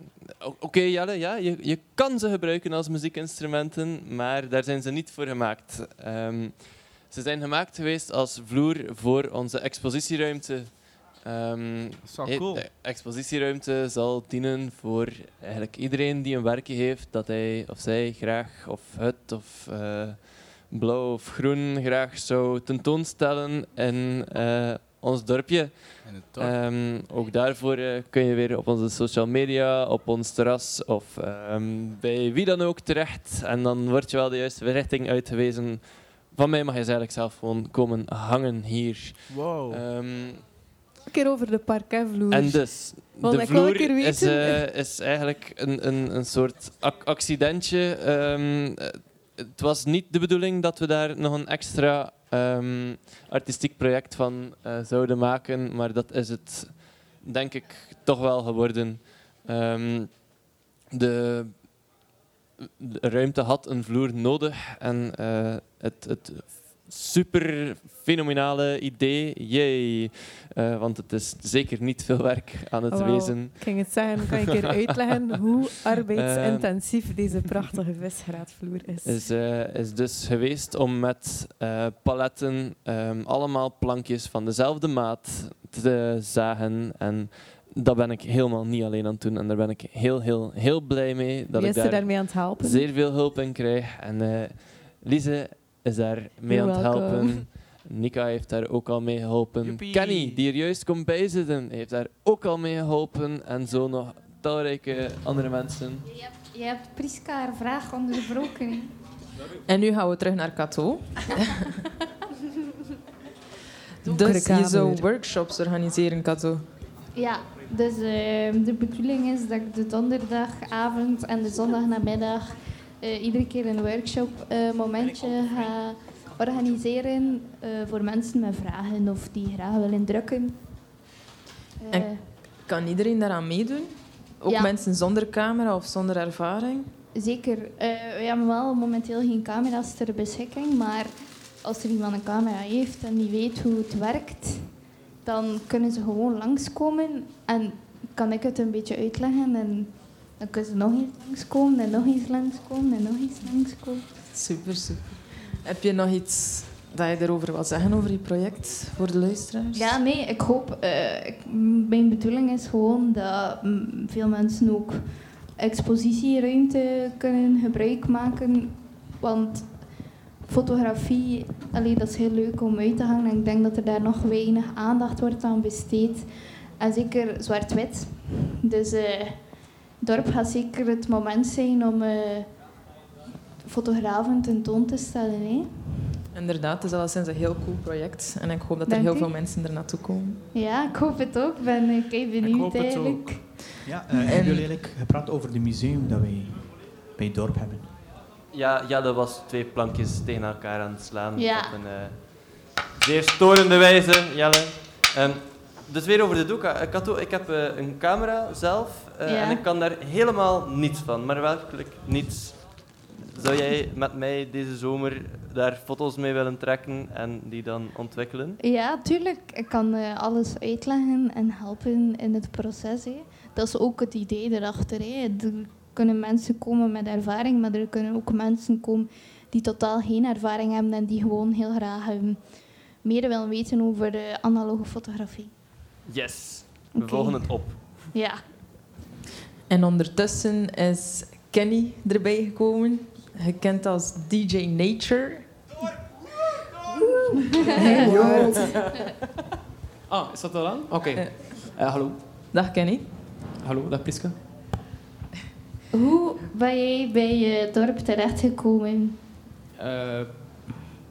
o- Oké, Jelle, ja, je, je kan ze gebruiken als muziekinstrumenten, maar daar zijn ze niet voor gemaakt. Ehm, ze zijn gemaakt geweest als vloer voor onze expositieruimte. Ehm, eh, cool. De expositieruimte zal dienen voor eigenlijk iedereen die een werkje heeft dat hij of zij graag of het of eh, blauw of groen graag zou tentoonstellen in eh, ons dorpje. In het dorp. Ehm, ook daarvoor eh, kun je weer op onze social media, op ons terras of ehm, bij wie dan ook terecht. En dan word je wel de juiste richting uitgewezen. Van mij mag je eigenlijk zelf gewoon komen hangen hier. Wow. Ehm, Een keer over de parketvloer. en dus, Want de ik wil een vloer keer is, eh, is eigenlijk een, een, een soort ac- accidentje. Het was niet de bedoeling dat we daar nog een extra ehm, artistiek project van eh, zouden maken, maar dat is het denk ik toch wel geworden. Ehm, de, de ruimte had een vloer nodig en eh, het, het super fenomenale idee, yay. Eh, want het is zeker niet veel werk aan het wezen. Ik ging het zeggen, kan je een keer uitleggen hoe [LAUGHS] arbeidsintensief deze prachtige visgraatvloer is? is, eh, is dus geweest om met eh, paletten ehm, allemaal plankjes van dezelfde maat te zagen. En dat ben ik helemaal niet alleen aan het doen. En daar ben ik heel, heel, heel blij mee. Dat Wie ik is daar daarmee aan het helpen? zeer veel hulp in krijg. En Lise is daar mee You're aan het welcome. helpen. Nika heeft daar ook al mee geholpen. Joepie. Kenny, die er juist komt bijzitten, heeft daar ook al mee geholpen. En zo nog talrijke andere mensen. Je hebt, je hebt Priska haar vraag onderbroken. [LAUGHS] En nu gaan we terug naar. Donkere [LAUGHS] dus je zou workshops organiseren, Cato. Ja, dus eh, de bedoeling is dat ik de donderdagavond en de zondagnamiddag eh iedere keer een workshop eh, momentje ga organiseren eh, voor mensen met vragen of die graag willen drukken. Eh, En kan iedereen daaraan meedoen? Ook Ja. mensen zonder camera of zonder ervaring? Zeker. Eh, we hebben wel momenteel geen camera's ter beschikking, maar als er iemand een camera heeft en die weet hoe het werkt, dan kunnen ze gewoon langskomen en kan ik het een beetje uitleggen en dan kunnen ze nog eens langskomen en nog eens langskomen en nog eens langskomen. Super, super. Heb je nog iets dat je erover wil zeggen over je project voor de luisteraars? Ja, nee, ik hoop... eh, ik- mijn bedoeling is gewoon dat mm, veel mensen ook expositieruimte kunnen gebruik maken. Want fotografie, allee, dat is heel leuk om uit te hangen. En ik denk dat er daar nog weinig aandacht wordt aan besteed. En zeker zwart-wit. Dus eh, dorp gaat zeker het moment zijn om eh, fotografen tentoon te stellen. Hè? Inderdaad, het is alleszins een heel cool project. En ik hoop dat er heel u. veel mensen er naartoe komen. Ja, ik hoop het ook. Ik ben eh, benieuwd hoop het eigenlijk. Ja, eh, hebben jullie eigenlijk gepraat over de museum dat wij bij het dorp hebben? Ja, Jelle was twee plankjes tegen elkaar aan het slaan. Ja. Op een eh, zeer storende wijze, Jelle. Ehm, dus weer over de doek. Eh, Kato, ik heb eh, een camera zelf eh, Ja. en ik kan daar helemaal niets van. Maar werkelijk niets. Zou jij met mij deze zomer daar foto's mee willen trekken en die dan ontwikkelen? Ja, tuurlijk. Ik kan alles uitleggen en helpen in het proces. Hè. Dat is ook het idee erachter. Hè. Er kunnen mensen komen met ervaring, maar er kunnen ook mensen komen die totaal geen ervaring hebben en die gewoon heel graag ehm, meer willen weten over analoge fotografie. Yes, we volgen het op. Ja. En ondertussen is Kenny erbij gekomen, gekend als DJ Nature. Hey, yo. Ah, is dat al aan? Oké. Eh. Eh, hallo. Dag Kenny. Hallo, dag Priska. Hoe ben jij bij je dorp terechtgekomen? eh,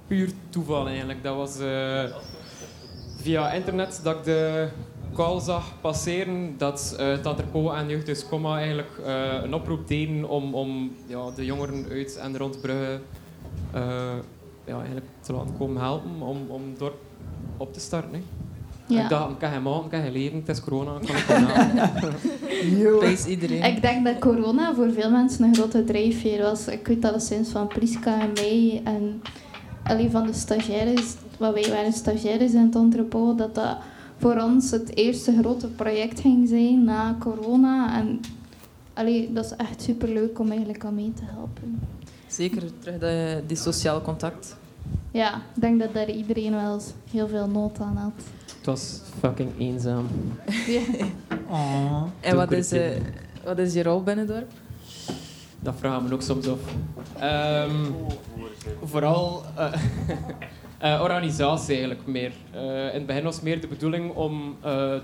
puur toeval eigenlijk. Dat was eh, via internet dat ik de call zag passeren dat uh, Taterpo en Jeugdhuis Comma eigenlijk eh, een oproep deden om, om ja, de jongeren uit en rond Brugge eh, ja, eigenlijk te laten komen helpen om, om het dorp op te starten. Hè. Ja. Ik dacht, ik kan geen maken, ik kan geen leven, het is corona, ik kan het [LAUGHS] iedereen. Ik denk dat corona voor veel mensen een grote drijfveer was. Ik weet dat sinds van Priska en mij en allee, van de stagiaires, wat wij waren stagiaires in het entrepot, dat dat voor ons het eerste grote project ging zijn na corona. En allee, dat is echt superleuk om eigenlijk aan mee te helpen. Zeker terug de, die sociaal contact. Ja, ik denk dat daar iedereen wel eens heel veel nood aan had. Het was fucking eenzaam. Ja. [LAUGHS] En wat is, eh, wat is je rol binnen het dorp? Dat vragen we ook soms af. Ehm, vooral eh, [LAUGHS] eh, organisatie eigenlijk meer. Eh, in het begin was meer de bedoeling om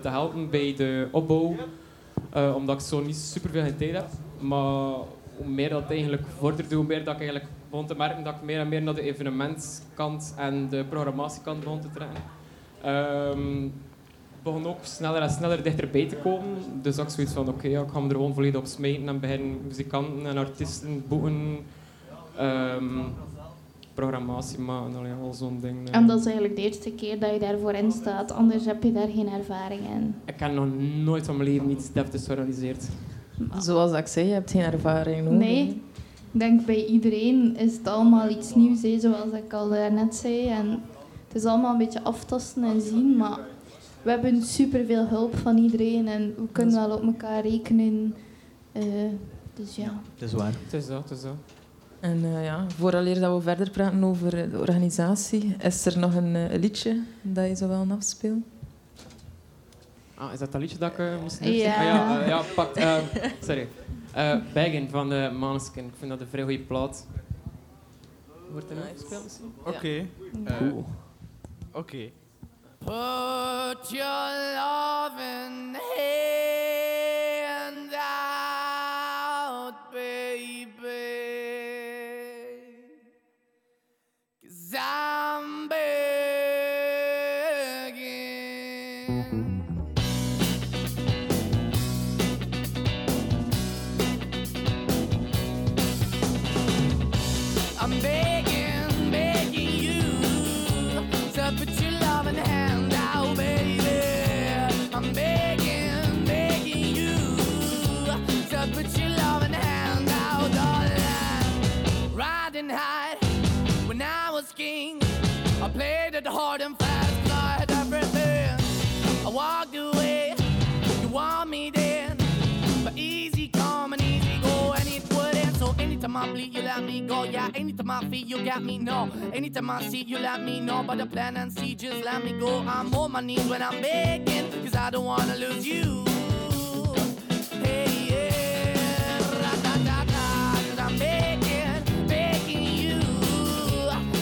te helpen bij de opbouw, omdat ik zo niet superveel geen tijd heb. Maar hoe meer dat eigenlijk vorderde, hoe meer dat ik eigenlijk begon te merken dat ik meer en meer naar de evenementskant en de programmatiekant begon te trekken. Ehm, begon ook sneller en sneller dichterbij te komen. Dus ik zoiets van, oké, ja, ik ga me er gewoon volledig op smijten en beginnen muzikanten en artiesten boeken, ehm, programmatie maken, allee, al zo'n ding. eh. En dat is eigenlijk de eerste keer dat je daarvoor in staat, anders heb je daar geen ervaring in. Ik heb nog nooit van mijn leven iets deftigs georganiseerd. Zoals ik zei, je hebt geen ervaring nodig. Nee, ik denk bij iedereen is het allemaal iets nieuws, hè, zoals ik al net zei. En het is allemaal een beetje aftasten en zien, maar we hebben superveel hulp van iedereen en we kunnen wel op elkaar rekenen. Eh, dus ja. Dat is waar. Het is dat, het is dat. En eh, ja, vooraleer dat we verder praten over eh, de organisatie, is er nog een liedje dat je zou willen afspelen? Ah, is dat dat liedje dat ik moest? Ja. Ah, ja, ja, [LAUGHS] pak. eh, sorry. Eh Baggin van de Maneskin. Ik vind dat een vrij goede plaat. Wordt er nog gespeeld? Oké. Oké. Put your love in I bleed, you let me go. Yeah, anytime I feel, you got me. No, anytime I see, you let me know. But the plan and see, just let me go. I'm on my knees when I'm begging, cause I don't wanna lose you. Hey, yeah, ra-da-da-da, cause I'm begging, begging you.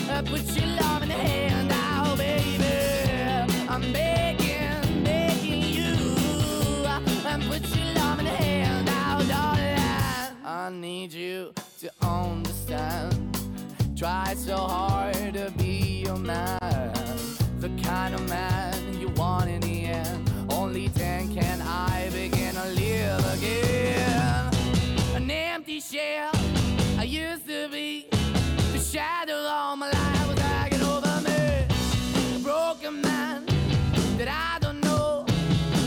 Uh, put your love in the hand out, baby. I'm begging, begging you. Uh, put your love in the hand out, darling. I need you. Try so hard to be your man, the kind of man you want in the end. Only then can I begin to live again. An empty shell I used to be, the shadow all my life was hanging over me. A broken man that I don't know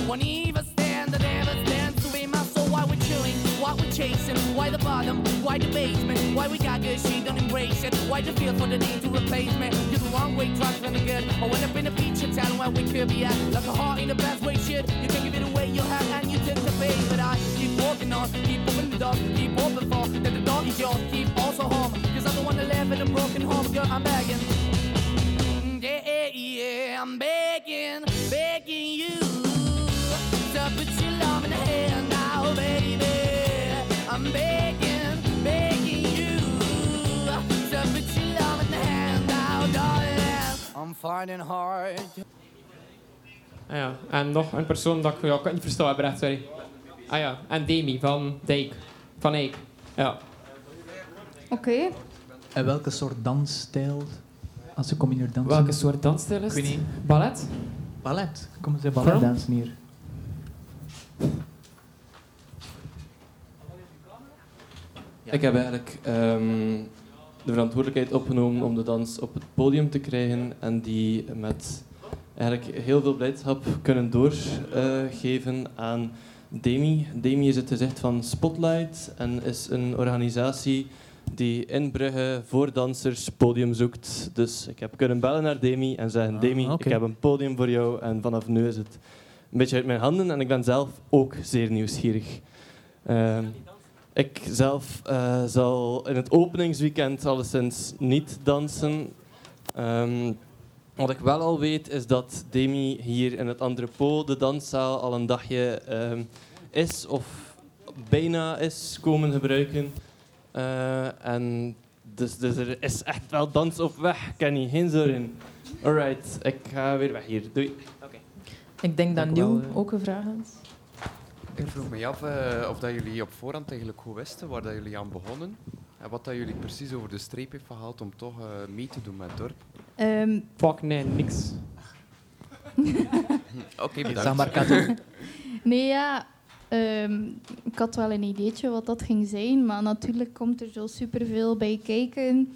won't even stand, that never stands to be my soul. Why we're chilling, why we're chasing, why the bottom, why the basement, why we got good, she don't embrace it. Why the feel for the need to replace me? You're the wrong way, trying to good. I went up in a feature town where we could be at, like a heart in the best way, shit. You can give it away, you have, and you tend to pay. But I keep walking on, keep opening the door, keep open for that the door is yours, keep also home. Cause I'm the one that live in a broken home, girl, I'm begging. Mm, yeah, yeah, yeah, I'm begging, begging you to put your love in the hand now, baby. I'm begging, I'm finding hard. Ah ja, en nog een persoon dat ik, ja, ik kan niet verstaan heb, sorry. Ah ja, en Demi van Dijk. Van Eik. Ja. Oké. En welke soort dansstijl? Als ze komen hier dansen. Welke soort dansstijl is Ik weet het? niet. Ballet? Ballet. Komen ze ballet dansen hier? Ik heb eigenlijk ehm, de verantwoordelijkheid opgenomen om de dans op het podium te krijgen en die met eigenlijk heel veel blijdschap kunnen doorgeven aan Demi. Demi is het gezicht van Spotlight en is een organisatie die in Brugge voor dansers podium zoekt. Dus ik heb kunnen bellen naar Demi en zeggen, Ah, Demi, ik heb een podium voor jou en vanaf nu is het een beetje uit mijn handen en ik ben zelf ook zeer nieuwsgierig. Ehm, ik zelf eh, zal in het openingsweekend alleszins niet dansen. Ehm, wat ik wel al weet is dat Demi hier in het andere po, de danszaal, al een dagje ehm, is of bijna is komen gebruiken. Eh, en dus, dus er is echt wel dans op weg, Kenny. Geen zorgen. Alright, ik ga weer weg hier. Doei. Ik denk dat Nieuw eh. ook een vraag had. Ik vroeg me af eh, of dat jullie op voorhand eigenlijk goed wisten waar dat jullie aan begonnen. En wat dat jullie precies over de streep heeft gehaald om toch eh, mee te doen met het dorp. Ehm, Fuck, nee, niks. [LAUGHS] Oké, bedankt. Zeg maar, Kato. [LAUGHS] Nee, ja. ehm, ik had wel een ideetje wat dat ging zijn, maar natuurlijk komt er zo superveel bij kijken.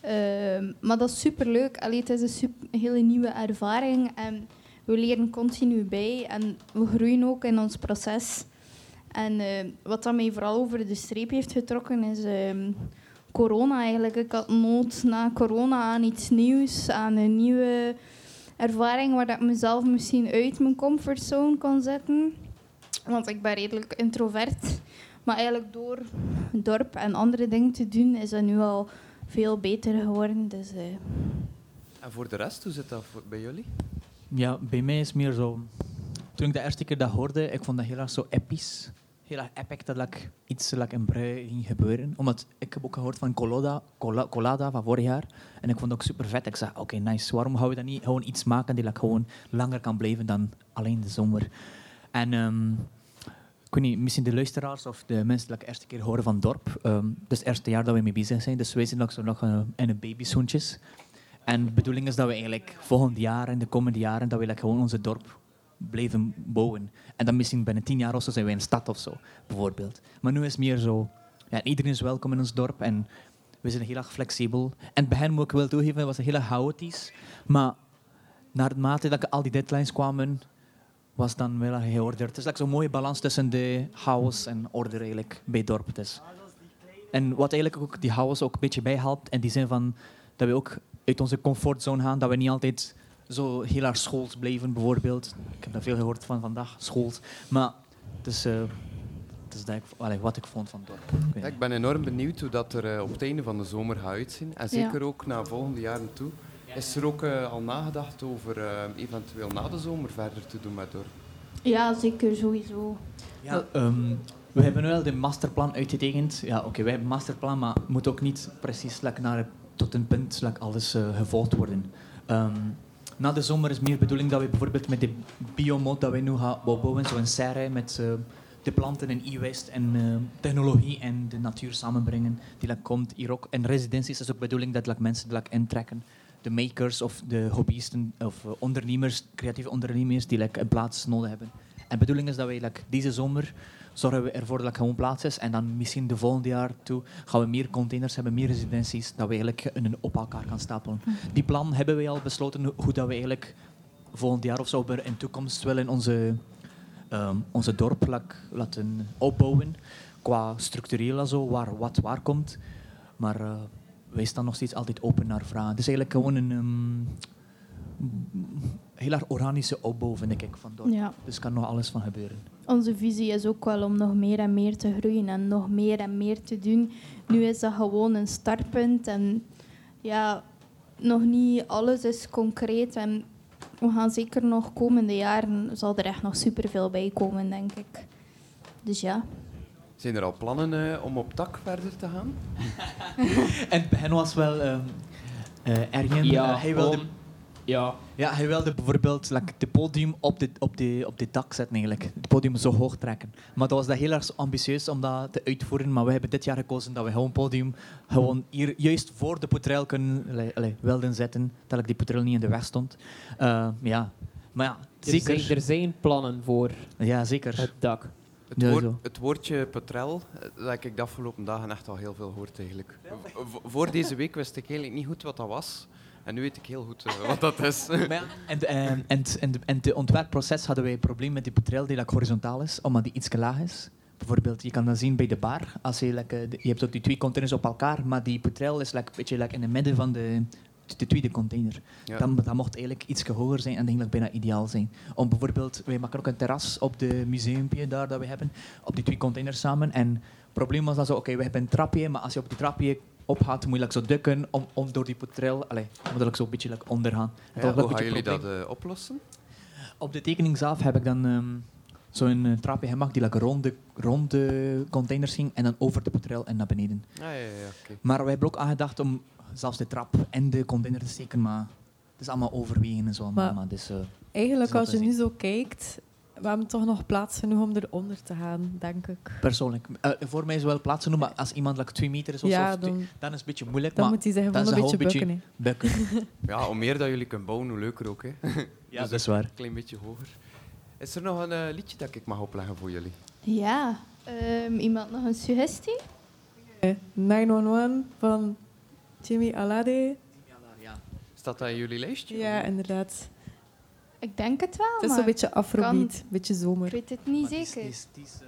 Ehm, maar dat is superleuk. Allee, het is een sup- een hele nieuwe ervaring en we leren continu bij en we groeien ook in ons proces. En eh, wat dat mij vooral over de streep heeft getrokken is ehm, corona eigenlijk. Ik had nood na corona aan iets nieuws, aan een nieuwe ervaring waar ik mezelf misschien uit mijn comfortzone kon zetten. Want ik ben redelijk introvert. Maar eigenlijk door dorp en andere dingen te doen, is dat nu al veel beter geworden. Dus, eh, En voor de rest, hoe zit dat bij jullie? Ja, bij mij is meer zo... Toen ik de eerste keer dat hoorde, ik vond dat heel erg zo episch. Heel erg epic dat like, iets like, in Brugge ging gebeuren. Omdat ik heb ook gehoord van Colada, Cola- Colada van vorig jaar. En ik vond het ook super vet. Ik zei, oké, nice. Waarom gaan we dan niet gewoon iets maken die like, gewoon langer kan blijven dan alleen de zomer? En ehm, ik niet, misschien de luisteraars of de mensen die de eerste keer horen van dorp. ehm het is het eerste jaar dat we mee bezig zijn. Dus wij zijn nog zo nog eh, in een babyzoentjes. En de bedoeling is dat we eigenlijk volgend jaar en de komende jaren dat we like, gewoon onze dorp blijven bouwen. En dan misschien binnen tien jaar of zo zijn wij een stad of zo, bijvoorbeeld. Maar nu is het meer zo, ja, iedereen is welkom in ons dorp en we zijn heel erg flexibel. En het begin moet ik wel toegeven, was heel chaotisch. Maar naarmate dat al die deadlines kwamen, was dan wel erg georderd. Het is like zo'n mooie balans tussen de chaos en orde eigenlijk bij het dorp. Dus. En wat eigenlijk ook die chaos ook een beetje bijhelpt, in die zin van dat we ook uit onze comfortzone gaan, dat we niet altijd zo heel erg schools blijven, bijvoorbeeld. Ik heb daar veel gehoord van vandaag, schools. Maar het is, eh, het is dat ik, allee, wat ik vond van het dorp. Ik weet Ja, ik ben enorm benieuwd hoe dat er eh, op het einde van de zomer gaat uitzien. En zeker ook naar volgende jaren toe. Is er ook eh, al nagedacht over eh, eventueel na de zomer verder te doen met het dorp? ja, zeker, sowieso. Ja, ehm, we hebben nu wel de masterplan uitgetekend. Ja, oké, wij hebben een masterplan, maar het moet ook niet precies like, naar, tot een punt like, alles eh, gevolgd worden. Ehm, na de zomer is meer bedoeling dat we bijvoorbeeld met de biomod dat we nu gaan bouwen, zo'n serre met eh, de planten en e-waste en eh, technologie en de natuur samenbrengen, die like, komt hier ook. En residenties is ook bedoeling dat like, mensen like, intrekken. De makers of de hobbyisten of ondernemers, creatieve ondernemers die een plaats nodig hebben. En bedoeling is dat like, deze zomer zorgen we ervoor dat er gewoon plaats is. En dan misschien de volgende jaar toe gaan we meer containers hebben, meer residenties, dat we eigenlijk een op elkaar kan stapelen. Die plan hebben we al besloten, ho- hoe dat we eigenlijk volgend jaar of zo in toekomst willen onze, ehm, onze dorp laten opbouwen. Qua structureel en zo, waar wat waar komt. Maar eh, wij staan nog steeds altijd open naar vragen. Het is eigenlijk gewoon een ehm, heel erg organische opbouw, vind ik, van dorp. Ja. Dus er kan nog alles van gebeuren. Onze visie is ook wel om nog meer en meer te groeien en nog meer en meer te doen. Nu is dat gewoon een startpunt en ja, nog niet alles is concreet. En we gaan zeker nog komende jaren, zal er echt nog superveel bij komen, denk ik. Dus ja. Zijn er al plannen eh, om op tak verder te gaan? [LAUGHS] En het begin was wel... ehm eh Ergen, Ja, eh, hij wilde... Ja. Ja, hij wilde bijvoorbeeld like, het podium op de, op, de, op de dak zetten eigenlijk. Het podium zo hoog trekken. Maar dat was dat heel erg ambitieus om dat te uitvoeren. Maar we hebben dit jaar gekozen dat we gewoon het podium gewoon hier juist voor de poetrel kunnen allee, allee, wilden zetten. Dat ik die poetrel niet in de weg stond. Eh, ja. Maar ja, Er zeker. zijn, er zijn plannen voor Ja, zeker. het dak. Het, woord- het woordje petrel, eh, dat heb ik de afgelopen dagen echt al heel veel gehoord eigenlijk. V- voor deze week wist ik eigenlijk niet goed wat dat was. En nu weet ik heel goed eh, wat dat is. [LAUGHS] Ja, en, en, en, en, en het ontwerpproces hadden wij een probleem met die poetrel die like, horizontaal is, omdat die iets te laag is. Bijvoorbeeld, je kan dat zien bij de bar. Als je, like, je hebt ook die twee containers op elkaar, maar die poetrel is like, een beetje like, in het midden van de, de tweede container. Ja. Dan, dat mocht eigenlijk iets hoger zijn en eigenlijk bijna ideaal zijn. Om bijvoorbeeld, wij maken ook een terras op de museumpje daar dat we hebben, op die twee containers samen. En het probleem was dan zo, oké, we hebben een trapje, maar als je op die trapje opgaat, moet je like, zo dukken om, om door die poetrel, allee, moet je zo een beetje like, ondergaan. Ja, hoe gaan jullie dat eh, oplossen? Op de tekening zelf heb ik dan ehm, zo'n eh, trapje gemaakt die like, rond, de, rond de containers ging en dan over de poetrel en naar beneden. Ah, ja, ja, ja, oké. Maar wij hebben ook aangedacht om zelfs de trap en de container te steken, maar het is allemaal overwegen en zo. Maar, Maar dus, eh, Eigenlijk, als je nu zo kijkt, we hebben toch nog plaats genoeg om eronder te gaan, denk ik. Persoonlijk. Eh, voor mij is wel plaats genoeg, maar als iemand like, twee meter is of Ja, twee- dan- dan is het een beetje moeilijk. dan maar moet hij gewoon is een beetje bukken. [LAUGHS] Ja, hoe meer dat jullie kunnen bouwen, hoe leuker ook. Hè. Ja, dat is waar. Een klein beetje hoger. Is er nog een eh, liedje dat ik mag opleggen voor jullie? Ja. Ehm, iemand nog een suggestie? Eh, 911 van Jimmy Alade. Staat dat in jullie lijstje? Ja, inderdaad. Ik denk het wel, Het is maar zo'n beetje afrobeat, een beetje zomer. Ik weet het niet zeker. Die is, is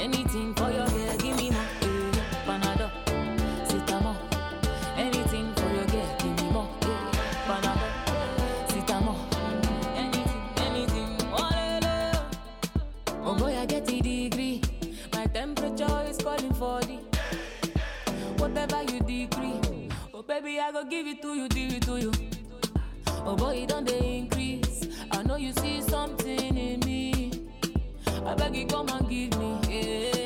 Anything for your girl, give me more. Eh, Panadol, Citamo. Anything for your girl, give me more. Eh, Panadol, Citamo. Anything, anything. Walele. Oh boy, I get a degree. My temperature is calling for the whatever you decree. Oh baby, I go give it to you, give it to you. Oh boy, don't they increase. I beg you come and give me. Yeah.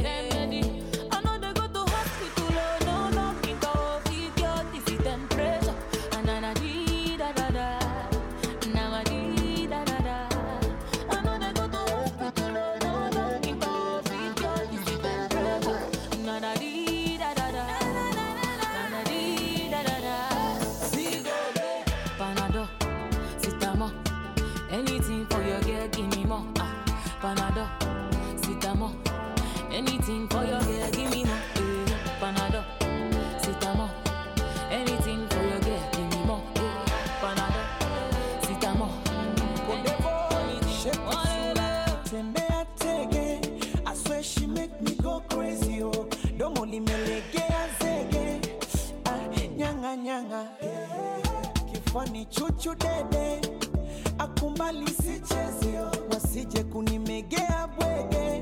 wao ni chuchu dede, akumbali sichezeo, wasije kunimegea bwege,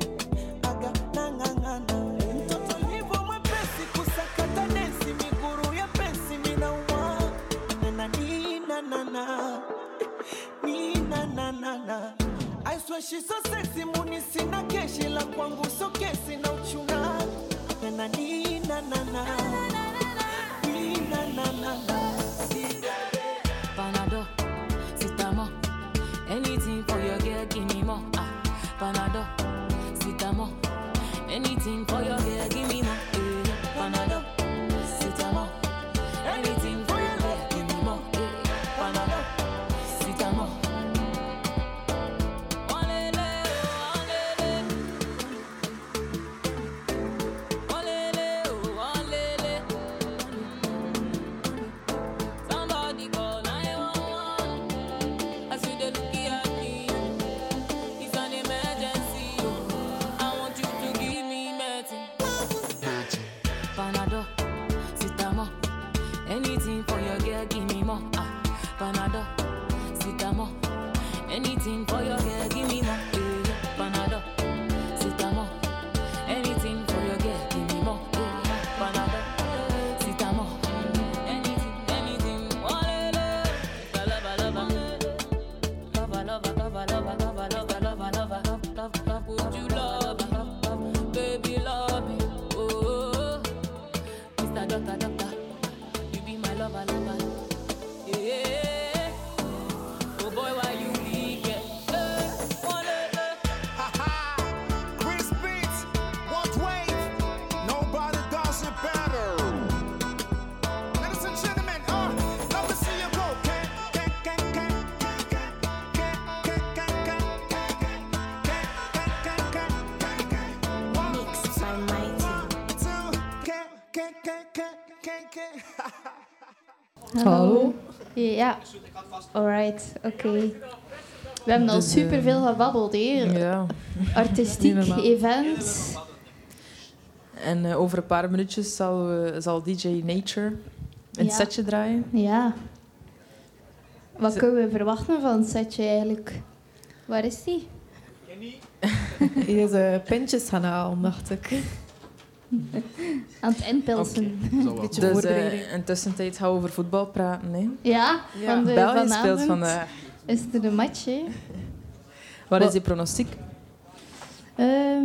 aga nang'ang'ana mtoto livo mwepesi kusakata densi, miguru ya pensi minauma nana ninanana ninananana I swear she's so sexy, muni sina keshi la kwangu so kesi na uchuna nana ninanana Alright, oké. We hebben al Dus, eh, superveel gebabbeld hier. Ja. [LAUGHS] Artistiek, event. En eh, over een paar minuutjes zal, we, zal DJ Nature een Ja. setje draaien. Ja. Wat kunnen we verwachten van het setje eigenlijk? Waar is die? [LAUGHS] Hier is uh, pintjes gaan halen, dacht ik. [LAUGHS] Aan het inpilsen. Dus eh, in tussentijd gaan we over voetbal praten. Hè. Ja, van de, België vanavond speelt vandaag. Is er een match, hè? Wat is die pronostiek? Ehm,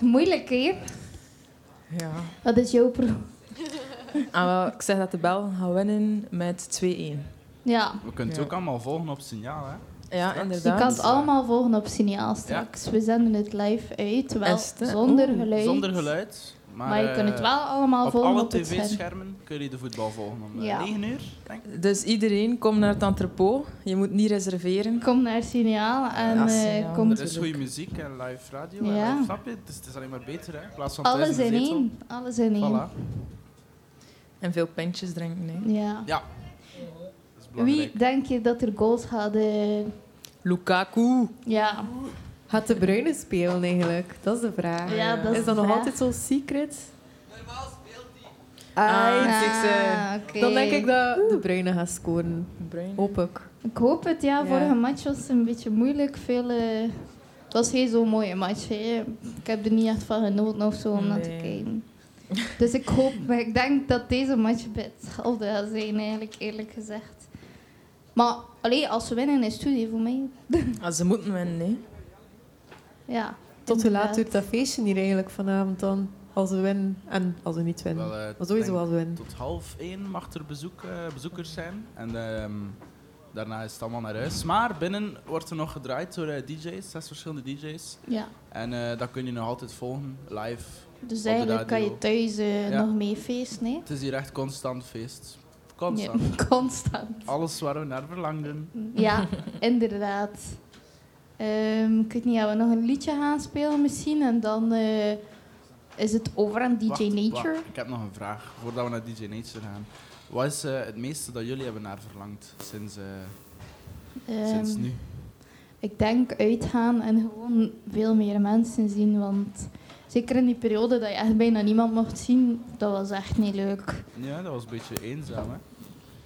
moeilijk, hè? Ja. Wat is jouw pro? Ah, wel, ik zeg dat de Bel gaat winnen met 2-1. Ja. We kunnen het Ja. ook allemaal volgen op signaal, hè? Ja, Straks. Je kan het allemaal volgen op signaal straks. We zenden het live uit, wel zonder Oeh, geluid. Zonder geluid. Maar, Maar je kunt het eh, wel allemaal op volgen alle op scherm. tv-schermen kun je de voetbal volgen om eh, Ja. 9 uur, denk ik. Dus iedereen, kom naar het entrepot. Je moet niet reserveren. Kom naar signaal en Ja, eh, Signaal. kom... Er is goede muziek en live radio en Ja. live snap je? Dus het is alleen maar beter, hè? In plaats van Alles in één. Alles in één. Voilà. En veel pintjes drinken. Hè. Ja. Ja. Wie denk je dat er goals gaat? eh, Lukaku. Ja. Gaat de Bruyne spelen eigenlijk? Dat is de vraag. Ja, dat is is de dat nog vraag. altijd zo secret? Ah, Ah, ik zeg, oké. Dan denk ik dat de Bruyne gaat scoren. Bruyne. Hoop ik. Ik hoop het, ja. Ja. Vorige match was een beetje moeilijk. Veel, eh, het was geen zo'n mooie match. Hè. Ik heb er niet echt van genoten of zo om naar te Nee. kijken. [LAUGHS] Dus ik hoop, maar ik denk dat deze match bij hetzelfde gaat zijn, eigenlijk, eerlijk gezegd. Maar allee, als we winnen, is het goed, voor mij. [LAUGHS] Ah, ze moeten winnen, hè. Ja. Tot hoe laat duurt dat feestje hier eigenlijk vanavond dan? Als we winnen en als we niet winnen. Wel, eh, maar sowieso als we winnen. Tot half één mag er bezoek, eh, bezoekers zijn. En ehm, daarna is het allemaal naar huis. Maar binnen wordt er nog gedraaid door eh, DJ's, zes verschillende DJ's. Ja. En eh, dat kun je nog altijd volgen, live. Dus op de eigenlijk kan je thuis Ja. nog mee feesten, hè? Het is hier echt constant feest. Constant. Ja, [LAUGHS] constant. Alles waar we naar verlangden. Ja, inderdaad. Ehm, ik weet niet, gaan we nog een liedje gaan spelen misschien? En dan eh, is het over aan DJ Wacht, Nature. wacht, ik heb nog een vraag voordat we naar DJ Nature gaan. Wat is eh, het meeste dat jullie hebben naar verlangd sinds, eh, Ehm, sinds nu? Ik denk uitgaan en gewoon veel meer mensen zien. Want Zeker in die periode dat je echt bijna niemand mocht zien, dat was echt niet leuk. Ja, dat was een beetje eenzaam, hè?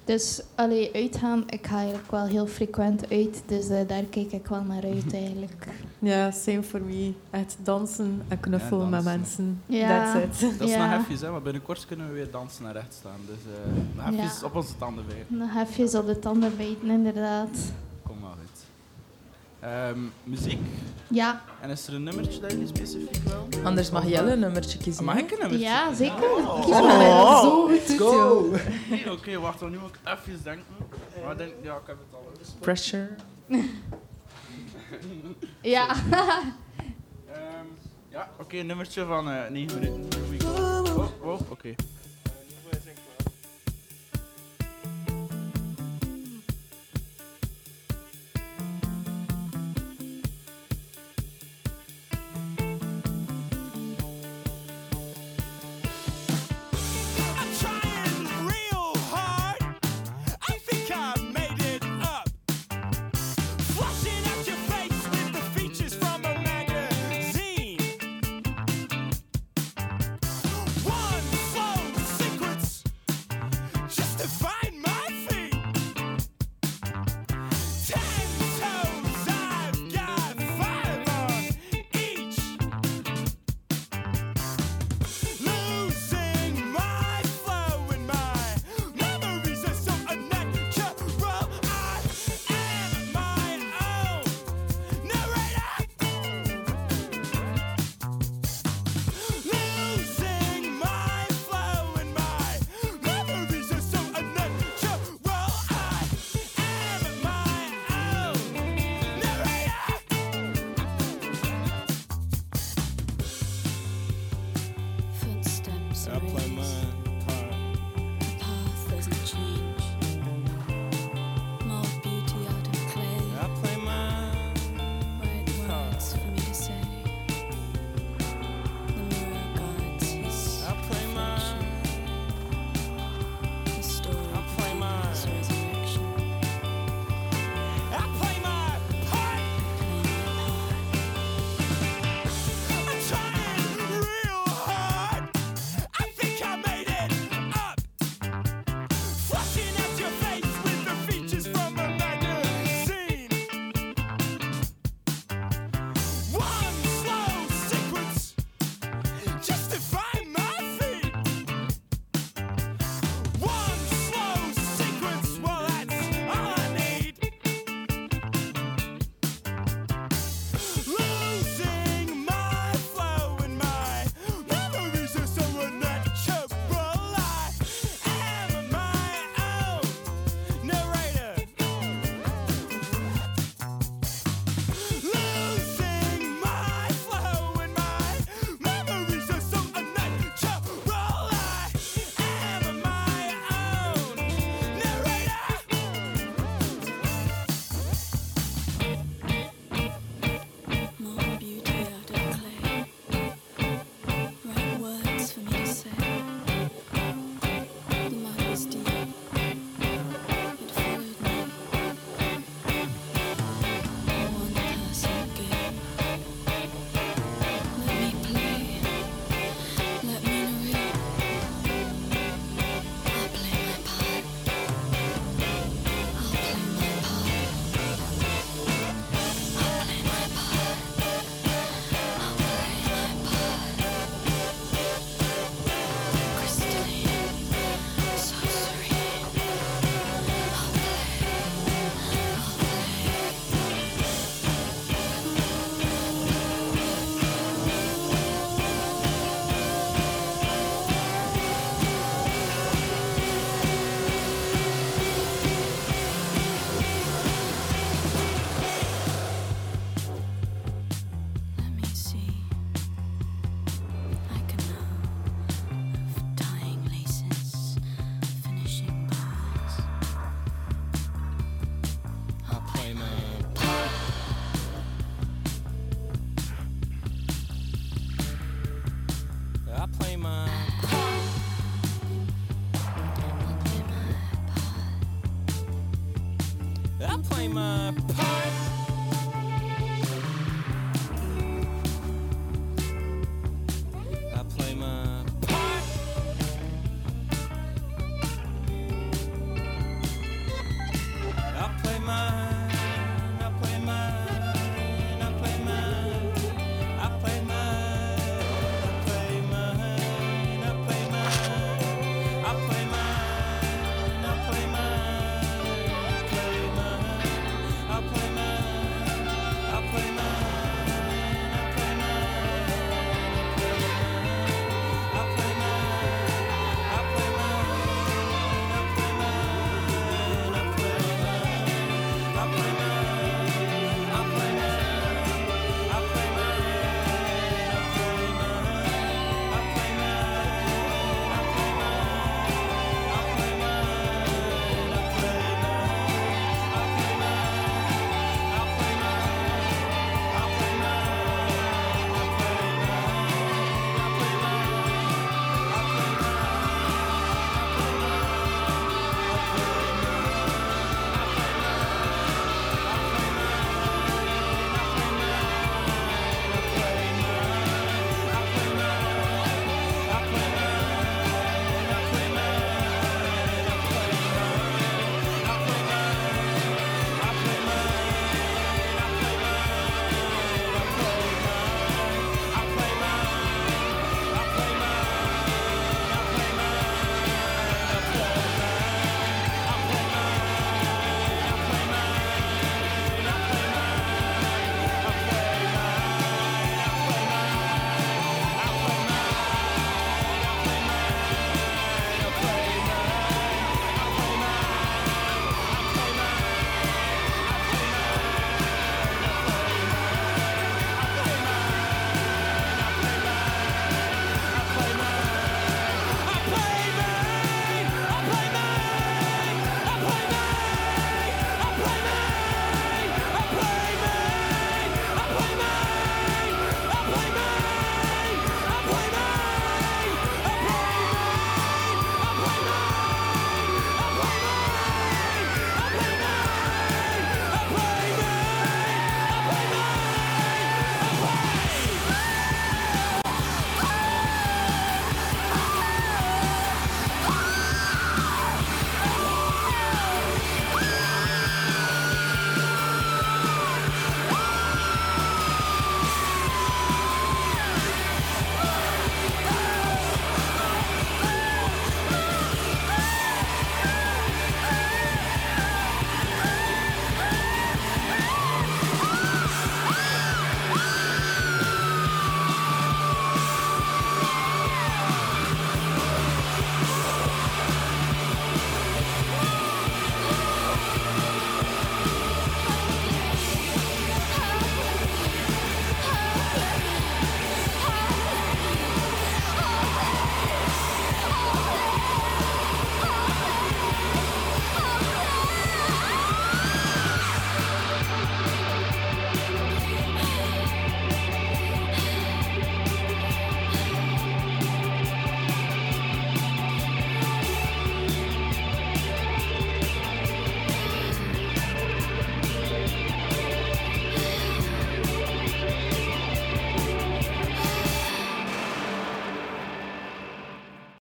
Dus alleen uitgaan, ik ga eigenlijk wel heel frequent uit. Dus eh, daar kijk ik wel naar uit [LAUGHS] eigenlijk. Ja, same for me. Echt dansen en knuffelen met mensen. Ja. That's it. Dat is nog hefjes, hè? maar binnenkort kunnen we weer dansen naar rechts staan. Dus uh, nog hefjes op onze tanden bijten. Nog hefjes op de tanden bijten, inderdaad. Ehm, muziek. Ja. En is er een nummertje dat je specifiek wil? Anders mag jij een nummertje kiezen. Mag ik een nummertje? Ja, zeker. Oh. Kies oh. zo. Go. Oké, wacht. Dan nu ook ik even denken. Maar denk, ja, ik heb het al. Dus- Pressure. [LAUGHS] ja. Ehm, ja, oké. Okay, nummertje van eh, uh, 9 minuten. Oh, oh oké.